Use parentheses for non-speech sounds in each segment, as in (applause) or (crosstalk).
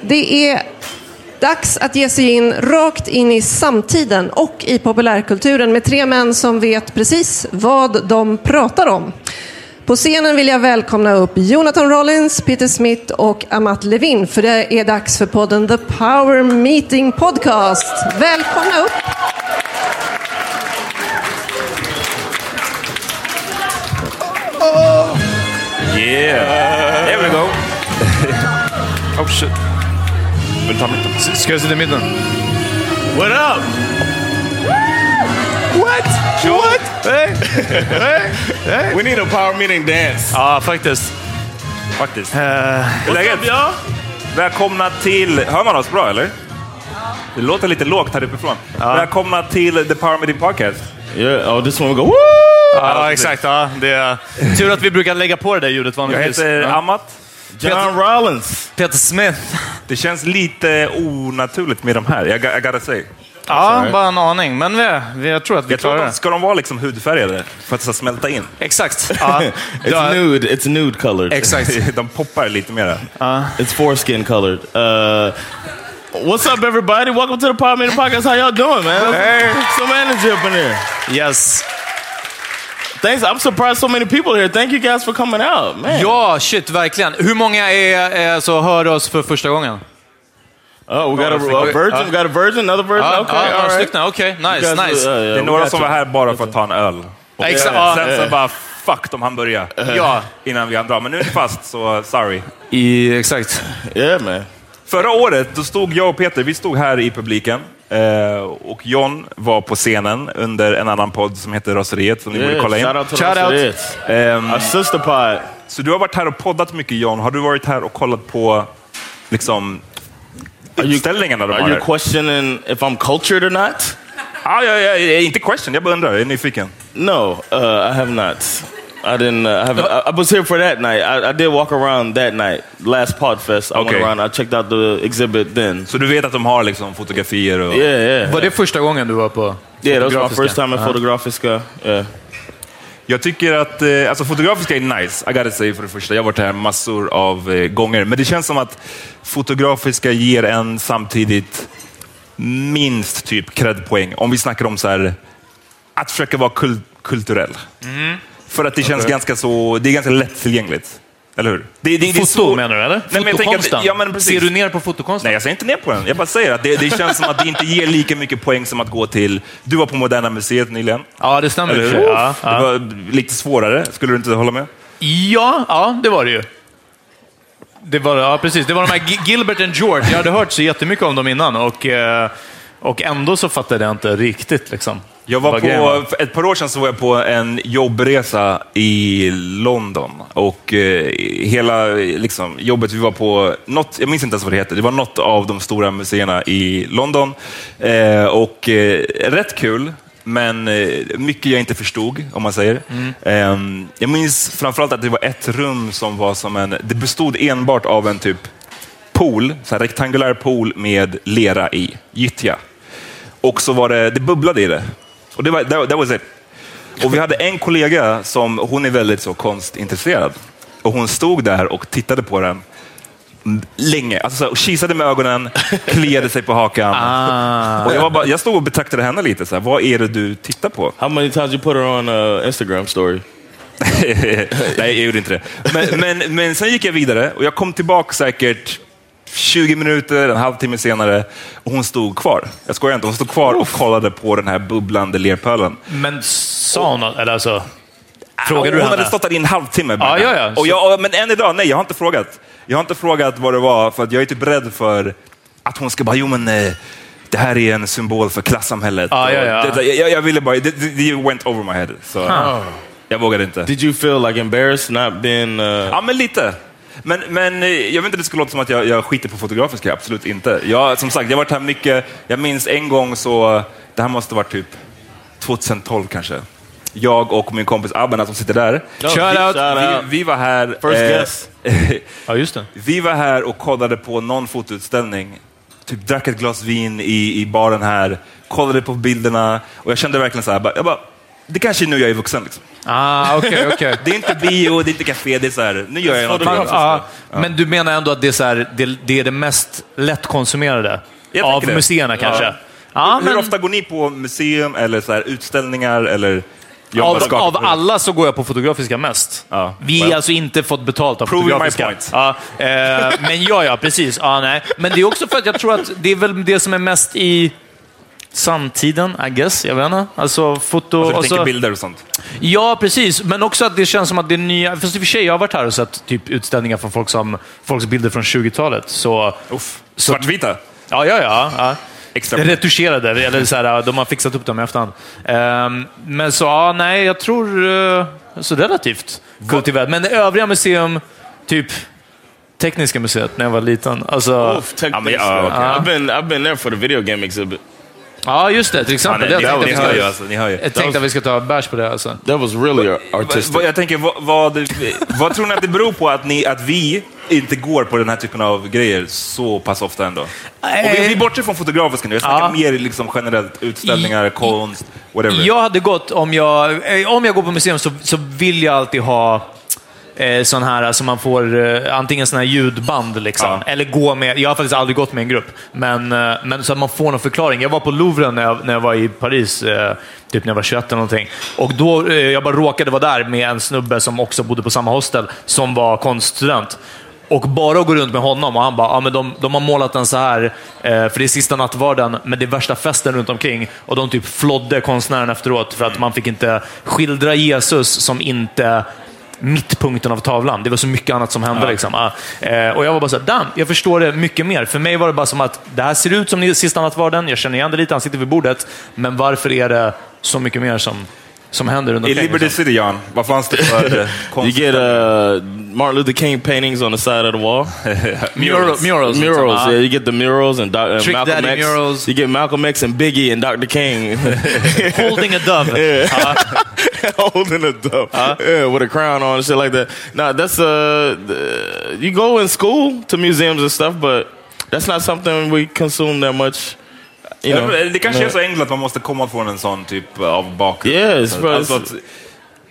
Det är dags att ge sig in rakt in i samtiden och i populärkulturen med tre män som vet precis vad de pratar om. På scenen vill jag välkomna upp Jonathan Rollins, Peter Smith och Amat Levin för det är dags för podden The Power Meeting Podcast. Välkomna upp! Yeah! There we go! (laughs) oh shit. Vill du ta mitten? Ska jag sitta i mitten? What up? What? What? Hey. hey. hey. We need a power meeting dance. Ja, faktiskt. Faktiskt. Uh, Hur är läget? Ja. Välkomna till... Hör man oss bra eller? Det låter lite lågt här uppifrån. Ja. Välkomna till The Power Meeting Podcast. Yeah, this one we go woo! Ja, exakt. Ja, det är tur att vi brukar lägga på det där ljudet vanligtvis. Jag heter ja. Amat. John Rollins. Peter Smith. Det känns lite onaturligt med de här, I, I gotta say. Ja, bara en aning. Men vi, vi, jag tror att vi jag klarar det. Ska de vara liksom hudfärgade för att det ska smälta in? Exakt. (laughs) Ja. it's nude. It's nude colored. Exakt. (laughs) de poppar lite mer. Uh. It's foreskin colored. Uh, what's up, everybody? Welcome to the Power Meeting Podcast. How y'all doing, man? Hey. Some energy up in here. Yes. Thanks. I'm surprised so many people here. Thank you guys for coming out. Man. Ja, shit, verkligen. Hur många är, är så hör oss för första gången? Oh, we got a, a virgin, uh, we got a virgin, another virgin. Uh, okay, uh, all right. stycken. Okej, okay. nice, guys, nice. Uh, det är några som var här bara för att ta en öl. Och Exakt. uh, sen så bara, fuck, de hann börja. Ja. Innan vi hann dra. Men nu är ni fast, så sorry. I, exakt. Yeah, man. Förra året, då stod jag och Peter, vi stod här i publiken. Eh, och John var på scenen under en annan podd som heter Raseriet, som ni yeah, borde kolla in. Shout out Raseriet. Um, sister pod. Så du har varit här och poddat mycket John. Har du varit här och kollat på liksom, utställningarna de Are har you här? questioning if I'm cultured or not? Ah, ja, ja, ja, inte question, jag bara undrar. Jag är nyfiken. No, uh, I have not. I didn't. Uh, have, I, I was here for that night. I, I did walk around that night. Last Podfest, I Okay. went around. I checked out the exhibit then. Så du vet att de har liksom fotografier och... Yeah, yeah. Var det första gången du var på yeah, that was my first time at Fotografiska. Yeah. Jag tycker att eh, alltså fotografiska är nice, I gotta say för det första. Jag har varit här massor av eh, gånger. Men det känns som att fotografiska ger en samtidigt minst typ credpoäng. Om vi snackar om så här, att försöka vara kul kulturell. För att det känns ganska så, det är ganska lättillgängligt. Eller hur? Det, det, det är Foto så- menar du eller? Nej, men tänker att- Fotokonsten? ja, men precis. Ser du ner på fotokonsten? Nej, jag säger inte ner på den. Jag bara säger att det, det känns som att det inte ger lika mycket poäng som att gå till... Du var på Moderna Museet nyligen. Ja, det stämmer. Eller hur? sig. Ja, Det ja. var lite svårare, skulle du inte hålla med? Ja, ja, det var det ju. Det var, ja, precis. Det var de här Gi- Gilbert and George. Jag hade hört så jättemycket om dem innan och, eh, och ändå så fattade jag inte riktigt. Liksom, Jag var på, för ett par år sedan så var jag på en jobbresa i London och eh, hela liksom, jobbet vi var på, något, jag minns inte ens vad det heter, det var något av de stora museerna i London. Eh, och eh, rätt kul, men eh, mycket jag inte förstod, om man säger. Eh, jag minns framförallt att det var ett rum som var som en, det bestod enbart av en typ pool, så rektangulär pool med lera i, gyttja. Och så var det, det bubblade i det. Och det var, that, that was it. Och vi hade en kollega som, hon är väldigt så konstintresserad. Och hon stod där och tittade på den länge. Alltså så här, och kisade med ögonen, kliade sig på hakan. Ah. Och jag, var bara, jag stod och betraktade henne lite. Så här, vad är det du tittar på? How many times you put her on uh, Instagram story? (laughs) Nej, jag gjorde inte det. Men, men, men sen gick jag vidare och jag kom tillbaka säkert 20 minuter, en halvtimme senare och hon stod kvar. Jag skojar inte, hon stod kvar och kollade på den här bubblande lerpölen. Men sa hon något? Eller alltså, frågade du hon henne? hade stått där i en halvtimme. Ja, ja, ja. Och jag, men än idag, nej, jag har inte frågat. Jag har inte frågat vad det var, för att jag är typ rädd för att hon ska bara, jo men eh, det här är en symbol för klassamhället. Ja, ja, ja. Det, jag, jag ville bara, det, det went over my head. Så jag vågade inte. Did you feel like embarrassed not being? Uh, Ja, men lite. Men, men eh, jag vet inte, det skulle låta som att jag, jag skiter på fotografiska, absolut inte. Jag, som sagt, jag har varit här mycket. Jag minns en gång så, det här måste varit typ 2012 kanske. Jag och min kompis Abena som sitter där. Shout out. shout Vi, vi var här... First eh, guest. (laughs) Ja, just det. vi var här och kollade på någon fotoutställning. Typ drack ett glas vin i, i baren här, kollade på bilderna och jag kände verkligen så här, jag bara, det kanske är nu jag är vuxen. Liksom. Ah, okej, okej. (laughs) Det är inte bio, det är inte café, det är så här, nu gör jag något. Fan, ja, Men du menar ändå att det är, så här, det, det, är det mest lättkonsumerade Jag av det. museerna kanske? Ja. Ja, Hur men ofta går ni på museum eller så här, utställningar? Eller av, av alla så går jag på fotografiska mest. Ja, Vi har well. alltså inte fått betalt av Proving my fotografiska. point. Ja, eh, men ja, ja, precis. Ja, nej. Men det är också för att jag tror att det är väl det som är mest i samtiden, I guess. Jag vet inte. Alltså foto... Alltså, du och så- bilder och sånt. Ja, precis. Men också att det känns som att det är nya... Fast i och för sig, jag har varit här och sett typ utställningar från folk som, folks bilder från 20-talet. Så... Uff. Svartvita? Ja, ja, ja. ja. Extra. Retuscherade, eller så här, de har fixat upp dem i efterhand. Ehm, men så, ja, nej, jag tror eh, så relativt kultiverat. Men övriga museum, typ Tekniska museet när jag var liten. Alltså, Oof, tech I mean, base. uh, okay. I've been I've been there for the video game exhibit. Ja, just det. Till Ja, exempel. nej, det ni, hör ju alltså. Ni hör ju. ska- jag tänkte att vi ska ta bärs på det. Alltså. That was really artistic. Jag tänker, vad, vad, vad tror ni att det beror på att, ni, att vi inte går på den här typen av grejer så pass ofta ändå? Och vi, vi bortser från fotografiska nu, jag snackar Ja. mer liksom generellt utställningar, I- konst, whatever. Jag hade gått, om jag, eh, om jag går på museum så, så vill jag alltid ha eh, sån här som man får, eh, antingen sån här ljudband, liksom. Ja. eller gå med, jag har faktiskt aldrig gått med en grupp, men, eh, men så att man får någon förklaring. Jag var på Louvren när jag, när jag var i Paris, eh, typ när jag var 21 eller någonting. Och då, eh, jag bara råkade vara där med en snubbe som också bodde på samma hostel, som var konststudent. Och bara att gå runt med honom och han bara, ja, men de, de har målat den så här, eh, för det är sista nattvarden, men det är värsta festen runt omkring. Och de typ flodde konstnären efteråt för att man fick inte skildra Jesus som inte mittpunkten av tavlan. Det var så mycket annat som hände. Liksom. Ah, eh, och jag var bara så här, damn, jag förstår det mycket mer. För mig var det bara som att det här ser ut som sista nattvarden, jag känner igen det lite, han sitter vid bordet. Men varför är det så mycket mer som, som händer runt I? Liberty liksom? City, Jan, vad fanns det för (laughs) eh, You konst? get uh, Martin Luther King paintings on the side of the wall. (laughs) Murals. Murals. liksom. murals, Ah. yeah. You get the murals and, Doc- and Trick Malcolm Daddy X. murals. You get Malcolm X and Biggie and Dr. King (laughs) Holding a dove. (laughs) Holding a dove, yeah, with a crown on and shit like that. Nah, that's uh, the- you go in school to museums and stuff, but that's not something we consume that much. You know, Det kanske är så enkelt att man måste komma från en sån typ av bakgrund. Yes, Så- bro. alltså att,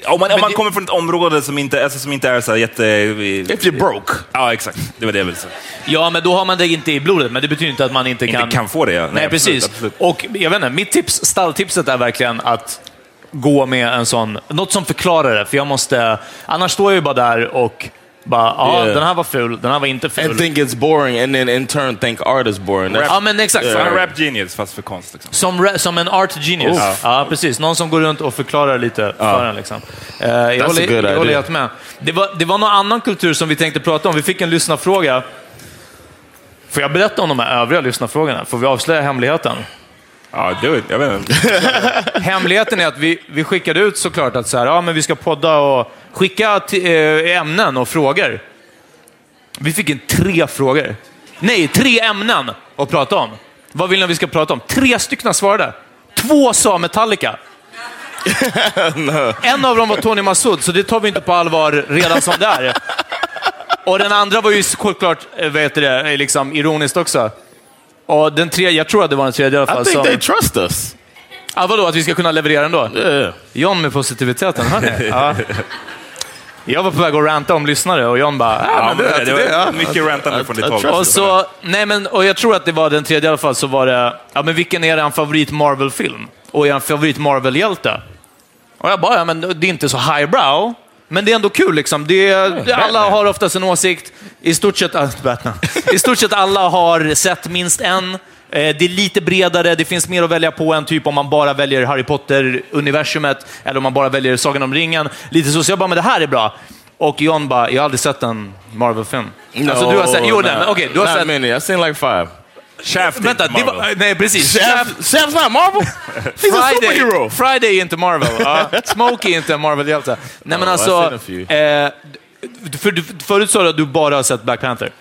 om man, om man kommer från ett område som inte, alltså, som inte är så jätte... if you're broke. Ja, exakt. Det var det jag ville säga. Ja, men då har man det inte i blodet, men det betyder inte att man inte kan... Inte kan få det, ja. Nej, absolut, precis. absolut. Och jag vet inte, mitt tips, stalltipset är verkligen att gå med en sån, något som förklarar det, för jag måste... Annars står jag ju bara där och bara, ja, Yeah. den här var ful, den här var inte ful. And think it's boring, and then in turn think art is boring. That's, ja, men exakt. En Som- rap genius, fast för konst. Liksom. Som, som en art genius. Oh. Ja, precis. Någon som går runt och förklarar lite för en. Liksom. Eh, jag håller, jag håller helt med. Det var, det var någon annan kultur som vi tänkte prata om. Vi fick en lyssnarfråga. Får jag berätta om de här övriga lyssnarfrågorna? Får vi avslöja hemligheten? Ja, do it. Jag vet inte. (laughs) Hemligheten är att vi, vi skickade ut såklart att så här, ja, men vi ska podda och skicka eh, ämnen och frågor. Vi fick in tre frågor. Nej, tre ämnen att prata om. Vad vill ni att vi ska prata om? Tre stycken svarade. Två sa Metallica. (laughs) En av dem var Tony Massoud, så det tar vi inte på allvar redan som det är. Och den andra var ju såklart, eh, vad heter det, eh, liksom ironiskt också. Och den tredje, jag tror att det var den tredje i alla fall. I think som- they trust us. Ja, vadå, att vi ska kunna leverera ändå? Yeah. John med positiviteten, hörni. (laughs) Ja. Jag var på väg att ranta om lyssnare och John bara, ja, Ja, men vet, det det, ja. var mycket rantande från ditt håll. Och, så, nej men, och jag tror att det var den tredje i alla fall, så var det, ja men vilken är er favorit Marvel-film? Och er favorit Marvel-hjälte? Och jag bara, ja men det är inte så highbrow, Men det är ändå kul. Liksom. Det, alla har oftast en åsikt. I stort sett, Batman. I stort sett alla har sett minst en. Eh, Det är lite bredare, det finns mer att välja på än typ om man bara väljer Harry Potter-universumet eller om man bara väljer Sagan om ringen. Lite så, så jag bara, men det här är bra. Och John bara, jag har aldrig sett en Marvel-film. alltså, du har sett, jo, nej, men okej, du har sett... many. I've seen like five. Shaft Vänta, inte det Marvel. var, nej precis. Shaft, Shaft's not Marvel. (laughs) He's a Friday, superhero. Friday är inte Marvel. Ja. (laughs) Smokey är inte en Marvel-hjälte. Nej, men Oh, alltså... a. Eh, för, du- förut sa du att du bara har sett Black Panther.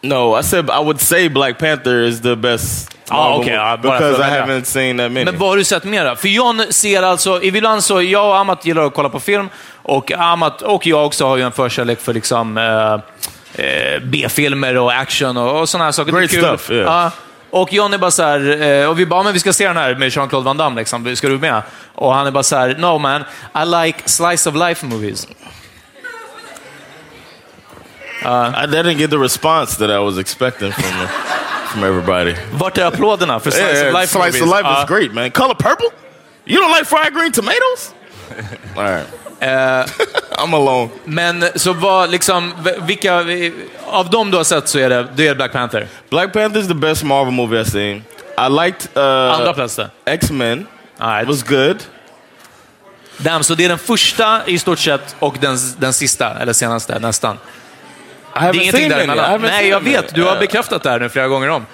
No, I said I would say Black Panther is the best Ah, Marvel okay, ah, because för I att välja. haven't seen that many. Men vad har du sett mera? För John ser alltså, ibland så, jag och Amat gillar att kolla på film och Amat och jag också har ju en förkärlek för liksom eh, eh, B-filmer och action och, och sådana här saker. Det är Great kul. stuff, yeah. Ja. Och John är bara så här, eh, och vi bara, men vi ska se den här med Jean-Claude Van Damme, liksom. ska du med? Och han är bara så här, no man, I like slice of life movies. I didn't get the response that I was expecting from the, from everybody. Vart är applåderna för slice Yeah, of life slice movies? of life is great, man. Color purple? You don't like fried green tomatoes? All right. (laughs) I'm alone. Men så vad, liksom, vilka, av dem du har sett så är det, det är Black Panther. Black Panther is the best Marvel movie I've seen. I liked uh, Andra plats. X-Men. Right. Was good. Damn, så det är den första i stort sett och den, den sista, eller senaste, nästan. Det är ingenting däremellan. Nej, jag vet. Du har Uh, bekräftat det här nu flera gånger om.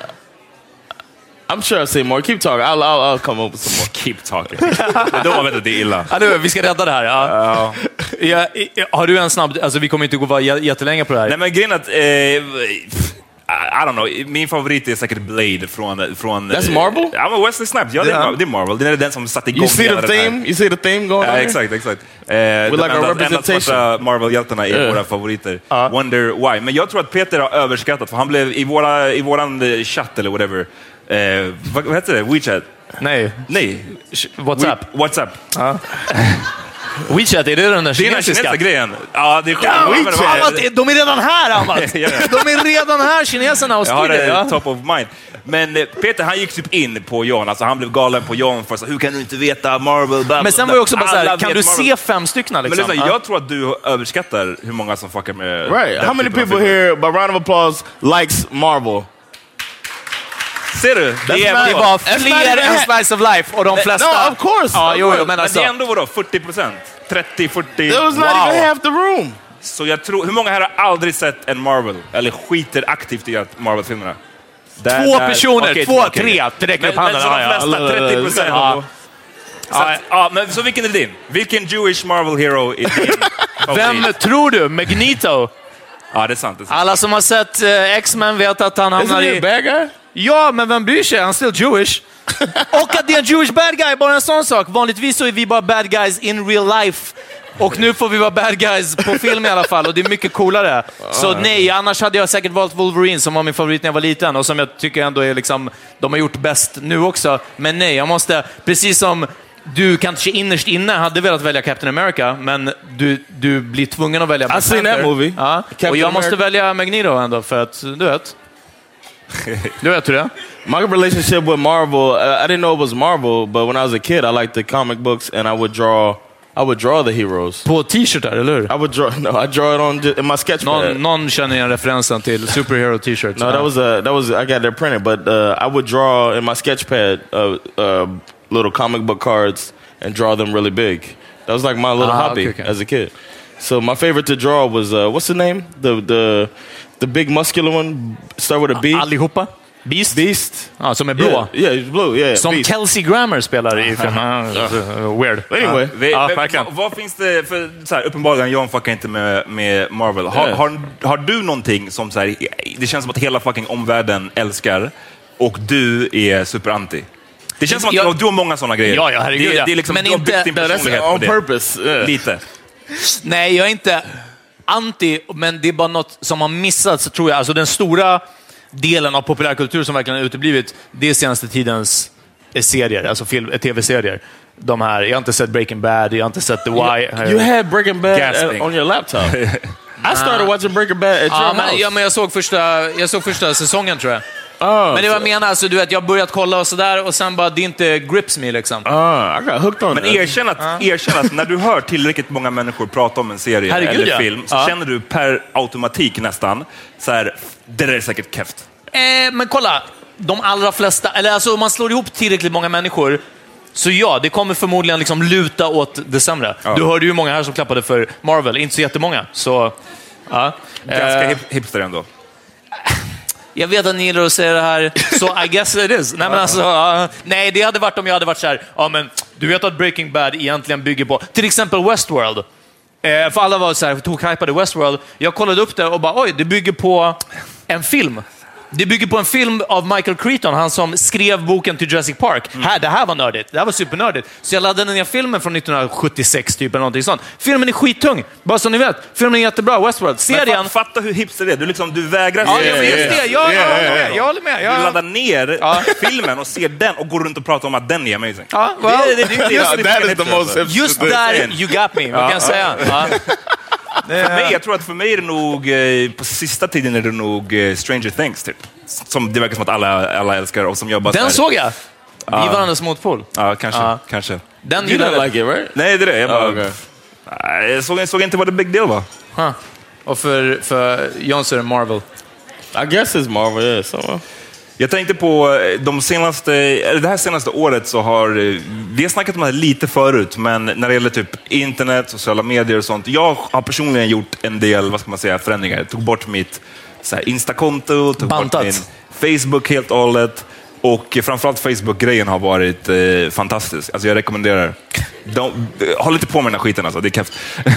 I'm sure I'll say more. Keep talking. I'll, I'll, I'll come up with some more. (laughs) Keep talking. Då har man vet att det är illa. Ja, nu, vi ska rädda det här. Ja. Ja, har du en snabb... Alltså, vi kommer inte gå jättelänge på det här. Nej, men grejen är att... Eh, I don't know, min favorit är säkert Blade från... från That's Marvel? Ja, men Wesley Snipes. Ja, det är. Mar- det är Marvel. Det är den som satte igång You see hela the den här- theme? You see the theme going on Ja, there? exakt, exakt. Eh, like enda- representation. enda svarta Marvel-hjältarna är Yeah. våra favoriter. Wonder why. Men jag tror att Peter har överskattat, för han blev i, våra, i våran eh, chatt eller whatever, eh, vad, vad heter det? WeChat? Nej. Nej. WhatsApp. We, WhatsApp. WeChat, är det den där Det är den kinesiska? kinesiska grejen. Ja, det är Ja, sjukt. Amat, de är redan här, Amat! (laughs) Ja, ja. De är redan här, kineserna, och Jag har det ja. top of mind. Men eh, Peter han gick typ in på John, alltså han blev galen på John för så, hur kan du inte veta Marvel? Bla, Men sen var jag också bara såhär, kan du Marvel. se fem stycken Men liksom? lyssna, Ja. jag tror att du överskattar hur många som fuckar med Right. How many people here, by round of applause, likes Marvel? Ser du? Det, det var fler än Slice of Life och de flesta... No, of course. Ja, jo, jo, men Men alltså... det är ändå vadå, 40 procent? 30, 40? There was not wow. even half the room. Så jag tror, hur många här har aldrig sett en Marvel? Eller skiter aktivt i att Marvel-filmerna? Två där- personer, okej, två, okej. tre. Det räcker upp Men, men handen. så de Ja, ja. flesta, 30 procent. Ja. Att, ja, men, så vilken är din? Vilken Jewish Marvel hero är din (laughs) Vem tror du? Magneto? Ja, det är sant. Det är sant. Alla som har sett eh, X-Men vet att han hamnar Isn't he a i... bad guy? Ja, men vem bryr sig? Han är still Jewish. (laughs) Och att det är en Jewish bad guy, bara en sån sak. Vanligtvis så är vi bara bad guys in real life. Och nu får vi vara bad guys på film i alla fall och det är mycket coolare. Så nej, annars hade jag säkert valt Wolverine som var min favorit när jag var liten och som jag tycker ändå är liksom, de har gjort bäst nu också. Men nej, jag måste, precis som du kanske innerst inne hade velat välja Captain America, men du, du blir tvungen att välja Black I've seen Panther. that movie. Ja. Och jag måste välja Magneto ändå, för att du vet. Du vet hur det. My relationship with Marvel, uh, I didn't know it was Marvel, but when I was a kid, I liked the comic books, and I would draw. I would draw the heroes. På t-shirtar, eller hur? I would draw. (laughs) No, I draw it on in my sketch Någon, pad. någon känner igen referensen till superhero t-shirts. No, that was a that was I got that printed, but uh, I would draw in my sketch pad uh, uh, little comic book cards and draw them really big. That was like my little Ah, hobby okay, okay. as a kid. So my favorite to draw was uh, what's the name? The the the big muscular one. Start with a B. Allihopa? Beast? Beast. Ja, som är blå. Yeah, yeah, blue. Yeah, Som Beast. Kelsey Grammer spelar i (laughs) filmen. Weird. Anyway, Ja, men verkligen. vad, vad finns det för, så här, uppenbarligen, John fuckar inte med, med Marvel. Har, Nej. har, har du någonting som så här, det känns som att hela fucking omvärlden älskar och du är superanti? Det känns som att Jag- du har många sådana grejer. Ja, ja, herregud, det, ja. det är liksom, Men du har inte- byggt din personlighet on på det. purpose. Yeah. Lite. Nej, jag är inte anti, men det är bara något som har missats, tror jag. Alltså den stora delen av populärkultur som verkligen har uteblivit, det är senaste tidens eh, serier, alltså eh, tv-serier. De här, jag har inte sett Breaking Bad, jag har inte sett The Wire. You had Breaking Bad Gasping. at- on your laptop. (laughs) I started watching Breaking Bad at Ja, your men, house. ja, men jag såg första, jag såg första säsongen, tror jag. Oh, Men det var jag menar, alltså, du vet, jag har börjat kolla och sådär och sen bara, det inte grips me liksom. uh, got hooked on Men erkänn att, erkänn att när du hör tillräckligt många människor prata om en serie Herregud, eller ja. film så Ja. känner du per automatik nästan, så här, det där är säkert keft. Eh, men kolla, de allra flesta, eller alltså om man slår ihop tillräckligt många människor, så ja, det kommer förmodligen liksom luta åt det sämre. Ja. Du hörde ju många här som klappade för Marvel, inte så jättemånga. Så, ja. Ganska Eh, hip, hipster ändå. Jag vet att ni gillar att säga det här, så I guess it is. Nej, men alltså, uh, nej, det hade varit om jag hade varit så här, ja men du vet att Breaking Bad egentligen bygger på, till exempel Westworld. Eh, för alla var så här, tog hypade Westworld. Jag kollade upp det och bara, oj, det bygger på en film. Det bygger på en film av Michael Crichton, han som skrev boken till Jurassic Park. Här, det här var nördigt. Det här var supernördigt. Så jag laddade ner filmen från 1976, typ, eller någonting sånt. Filmen är skittung, bara så ni vet. Filmen är jättebra, Westworld. Men Serien... fa- fatta hur hipster det är. Du, liksom, du vägrar Ja, vet serien. det. Jag, Yeah, håller yeah, med. Jag håller med. Jag, Du laddar ner (laughs) filmen och ser den och går runt och pratar om att den är amazing. Ja, well, det, det, det, det, Yeah, det, hipster Just där, you got me. Vad kan jag säga? (laughs) För mig, jag tror att för mig är det nog, eh, på sista tiden är det nog eh, Stranger Things, typ. Som det verkar som att alla, alla älskar och som jag bara... så Den såg jag. Vi är varandras motpol. Ja, kanske. Ja. kanske. Den You jag. like it, right? Nej, det är det. Jag, bara, Oh, okay. Nej, jag, såg, jag såg inte vad det big deal var. Huh. Och för, för John så är det Marvel. I guess it's Marvel, yeah. So, Jag tänkte på eh, de senaste, det här senaste året så har, eh, vi har snackat om det här lite förut, men när det gäller typ internet, sociala medier och sånt. Jag har personligen gjort en del, vad ska man säga, förändringar. Jag tog bort mitt så här, Instakonto, tog Bantat. bort min Facebook helt och hållet. Och framförallt Facebook-grejen har varit eh, fantastisk. Alltså jag rekommenderar. De, eh, håll inte på med den här skiten alltså, det keft. (laughs)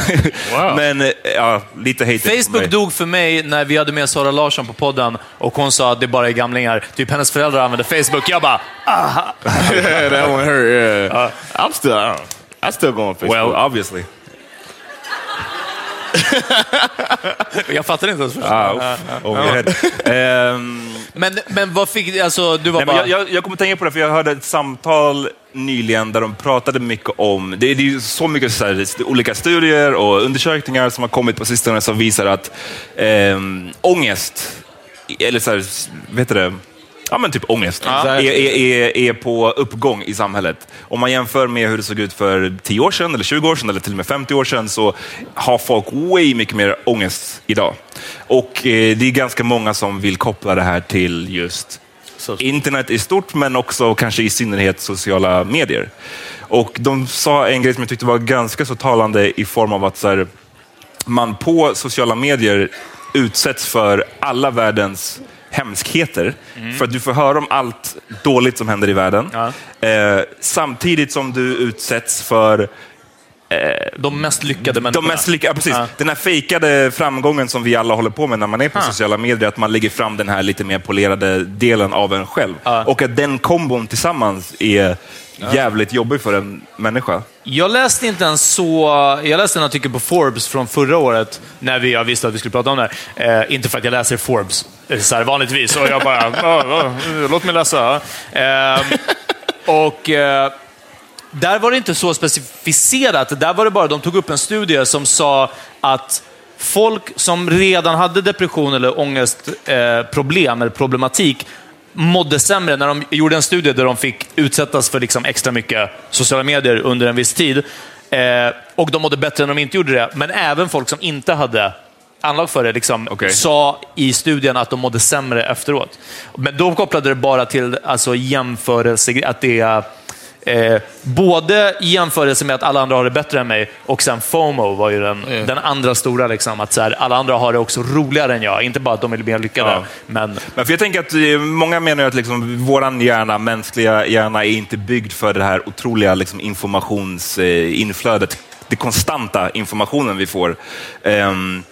Wow. men eh, ja, lite hate Facebook dog för mig när vi hade med Sara Larsson på podden och hon sa att det bara är gamlingar. Typ hennes föräldrar använder Facebook. Jag bara, yeah, (laughs) that one hurt, yeah. I'm still, I, don't know. I still go on Facebook. Well, obviously. (laughs) jag fattar inte ens först. Ah, your head. Ehm, Men, men vad fick, alltså du var Nej, bara... jag, jag, jag kommer tänka på det, för jag hörde ett samtal nyligen där de pratade mycket om, det, är- det är ju så mycket så här, olika studier och undersökningar som har kommit på sistone som visar att eh, ångest, eller så här, vet du det, Ja, men typ ångest. Är, är, är, är på uppgång i samhället. Om man jämför med hur det såg ut för 10 år sedan, eller 20 år sedan, eller till och med 50 år sedan, så har folk way mycket mer ångest idag. Och eh, det är ganska många som vill koppla det här till just internet i stort, men också kanske i synnerhet sociala medier. Och de sa en grej som jag tyckte var ganska så talande i form av att här, man på sociala medier utsätts för alla världens hemskheter. För att du får höra om allt dåligt som händer i världen. Eh, samtidigt som du utsätts för De mest lyckade människorna. de mest lyckade, ja, precis. Ja. Den här fejkade framgången som vi alla håller på med när man är på Ah. sociala medier, att man lägger fram den här lite mer polerade delen av en själv. Ja. Och att den kombon tillsammans är jävligt jobbig för en människa. Jag läste inte ens så... Jag läste en artikel på Forbes från förra året, när vi, jag visste att vi skulle prata om det här. Eh, inte för att jag läser Forbes, eh, så här vanligtvis. Och jag bara, (laughs) låt mig läsa. Eh, och eh, där var det inte så specificerat. Där var det bara, de tog upp en studie som sa att folk som redan hade depression eller ångestproblem, eh, eller problematik, mådde sämre när de gjorde en studie där de fick utsättas för liksom extra mycket sociala medier under en viss tid. Eh, och de mådde bättre när de inte gjorde det. Men även folk som inte hade anlag för det liksom, Okej. sa i studien att de mådde sämre efteråt. Men de kopplade det bara till alltså, jämförelse, att det är Eh, både i jämförelse med att alla andra har det bättre än mig och sen FOMO var ju den, den andra stora. Liksom, att så här, alla andra har det också roligare än jag. Inte bara att de är mer lyckade, Ja. men Men för jag tänker att eh, många menar att liksom, våran hjärna, mänskliga hjärna, är inte byggd för det här otroliga liksom, informationsinflödet. Det konstanta informationen vi får. Ehm,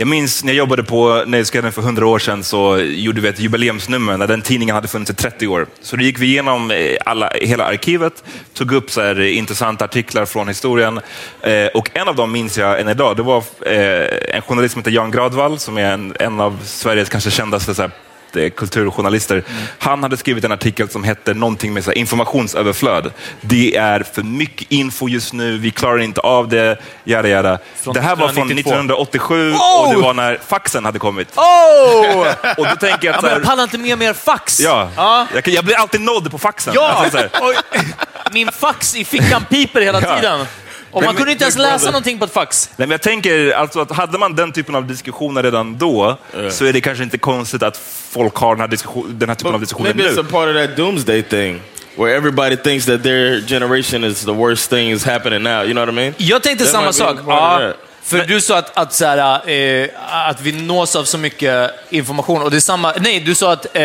jag minns när jag jobbade på Nöjesguiden för 100 år sedan så gjorde vi ett jubileumsnummer när den tidningen hade funnits i 30 år. Så då gick vi igenom eh, alla, hela arkivet, tog upp så här, eh, intressanta artiklar från historien eh, och en av dem minns jag än idag. Det var eh, en journalist som heter Jan Gradvall som är en, en av Sveriges kanske kändaste så här, kulturjournalister. Han hade skrivit en artikel som hette någonting med så här, informationsöverflöd. Det är för mycket info just nu, vi klarar inte av det, jada, jada. Det här var från 1992. 1987 Oh! och det var när faxen hade kommit. Oh! (laughs) Och då tänker jag Ja, att... Så men jag här, pallar inte med mer fax. ja, Ja. Jag, jag blir alltid nådd på faxen. Ja! Alltså, här. Min fax i fickan piper hela Ja. Och Men- man kunde inte ens men- läsa någonting på ett fax. Nej, men jag tänker alltså att hade man den typen av diskussioner redan då, så är det kanske inte konstigt att folk har den här, diskussion, den här typen av diskussioner Maybe nu. it's a part of that doomsday thing where everybody thinks that their generation is the worst thing is happening now. You know what I mean? Jag tänkte That samma might be sak. part of Ja, that. för du sa att, att, så här, eh, att vi nås av så mycket information. Och det är samma, nej, du sa att, eh,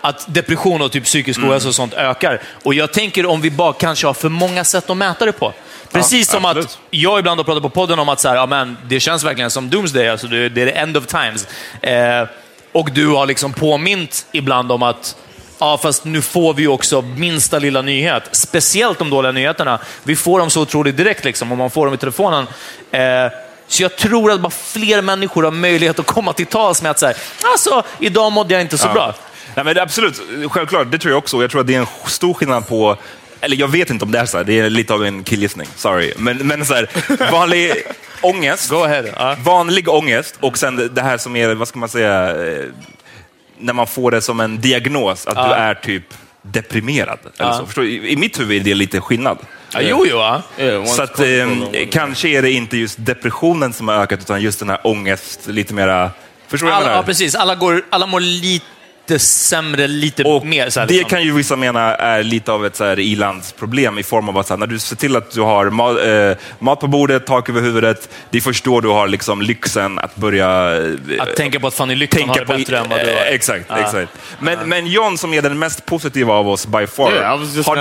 att depression och typ psykisk Mm. ohälsa och sånt ökar. Och jag tänker om vi bara kanske har för många sätt att mäta det på. Precis som absolut. att jag ibland har pratat på podden om att så här, ja, men, det känns verkligen som doomsday, alltså det, det är the end of times. Eh, och du har liksom påmint ibland om att Ja, fast nu får vi också minsta lilla nyhet. Speciellt de dåliga nyheterna. Vi får dem så otroligt direkt, liksom, om man får dem i telefonen. Eh, så jag tror att bara fler människor har möjlighet att komma till tals med att säga, alltså, idag mådde jag inte så bra. Nej, men absolut, självklart, det tror jag också. Jag tror att det är en stor skillnad på, eller jag vet inte om det är så här, det är lite av en killgissning, sorry. Men, men så här, vanlig (laughs) ångest, Go ahead. Ja. vanlig ångest och sen det här som är, vad ska man säga, eh, när man får det som en diagnos, att du är typ deprimerad. Eller så. Förstår, du? I, I mitt huvud är det lite skillnad. Ja, jo, jo. Ja. One Så att, eh, kanske är det inte just depressionen som har ökat, utan just den här ångest, lite mera... Förstår du vad jag Alla, menar? ja, precis. Alla, går, alla mår lite sämre, lite Och mer. Så här, det liksom. kan ju vissa mena är lite av ett ilandsproblem i form av att så här, när du ser till att du har mat, eh, mat på bordet, tak över huvudet, det är först då du har liksom lyxen att börja eh, Att tänka på att Fanny Lyckman har det bättre än vad du har. eh, Exakt, Ja. exakt. Men, men John som är den mest positiva av oss by far, Yeah, har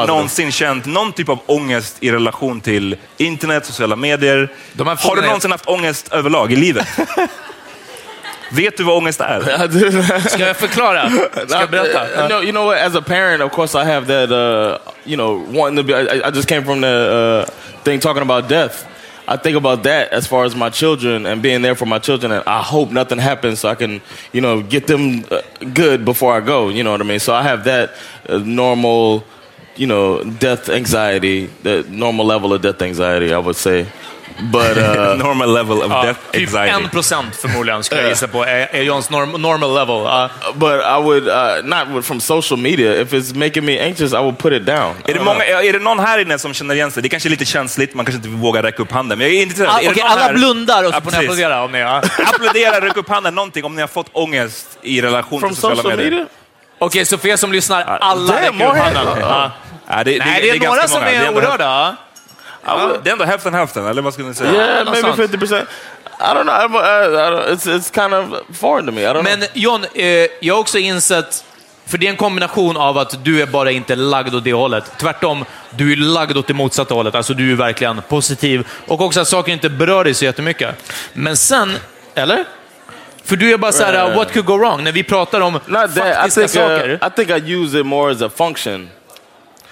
du någonsin känt någon typ av ångest i relation till internet, sociala medier? Har du någonsin haft ångest överlag i livet? (laughs) Vet du vad ångest är? I do. (laughs) Ska jag förklara? Ska jag berätta? Uh, no, you know what? As a parent, of course, I have that. Uh, you know, wanting to be. I, I just came from the uh, thing talking about death. I think about that as far as my children and being there for my children, and I hope nothing happens so I can, you know, get them uh, good before I go. You know what I mean? So I have that uh, normal, you know, death anxiety, the normal level of death anxiety, I would say. But uh, (laughs) Normal level of Ja, death typ anxiety. en procent förmodligen, skulle jag gissa på, är, är Johns norm, normal level. Ja. but I would uh, not from social media. If it's making me anxious, I would put it down. Är det, många, är det någon här inne som känner igen sig? Det kanske är lite känsligt, man kanske inte vågar räcka upp handen. Men jag är intresserad. Ah, är det någon alla här- blundar och så får ni applådera om ni... Ja. (laughs) Applådera, räck upp handen, någonting om ni har fått ångest i relation From till sociala social medier. media? Okej, så för er som lyssnar, alla Damn, räcker upp handen. hands. Ja. Ja, det, Nej, det är, ganska några som många. Det är orörda. Ja. hälften- Det är ändå hälften hälften, eller vad skulle ni säga? Yeah, maybe sounds- fifty percent. I don't know. I, I, I don't, it's it's kind of foreign to me. I don't Men know. John, eh, jag har också insett, för det är en kombination av att du är bara inte lagd åt det hållet. Tvärtom, du är lagd åt det motsatta hållet. Alltså du är verkligen positiv. Och också att saker inte berör dig så jättemycket. Men sen, eller? För du är bara så här, Right. what could go wrong? När vi pratar om Not that. I faktiska think saker. uh, I think I use it more as a function.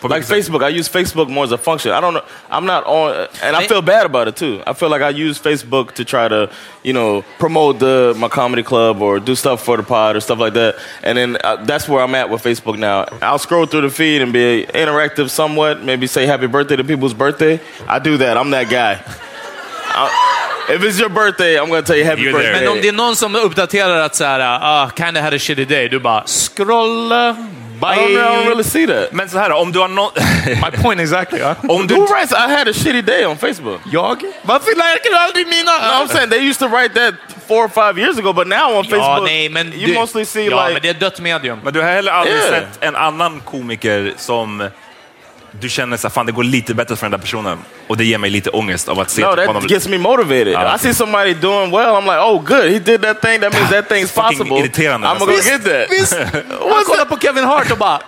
På Like? Facebook, I use Facebook more as a function. I don't know. I'm not on, and I I- feel bad about it too. I feel like I use Facebook to try to, you know, promote the my comedy club or do stuff for the pod or stuff like that. And then uh, that's where I'm at with Facebook now. I'll scroll through the feed and be interactive somewhat. Maybe say happy birthday to people's birthday. I do that. I'm that guy. (laughs) I- if it's your birthday, I'm gonna tell you happy You're there. birthday. Men om det är någon som uppdaterar att så här, ah, kinda had a shitty day, du bara scrolla, I don't, I don't bye. really see that. Men så här, om du har någon... (laughs) My point exactly. Ja. om du... Who writes I had a shitty day on Facebook? Jag? Varför läker du aldrig mina? No, I'm saying they used to write that four or five years ago, but now on Ja, Facebook, nej, men you du, mostly see ja, men like det är dött medium. Men du har heller aldrig Yeah. sett en annan komiker som du känner så här, fan det går lite bättre för den där personen och det ger mig lite ångest av att se no, typ that honom. gets me motivated. I see somebody doing well, I'm like, oh, good, he did that thing. That means that thing's Fucking possible. irriterande, I'm alltså. gonna get that. Visst! Kollar på Kevin Hart och bara,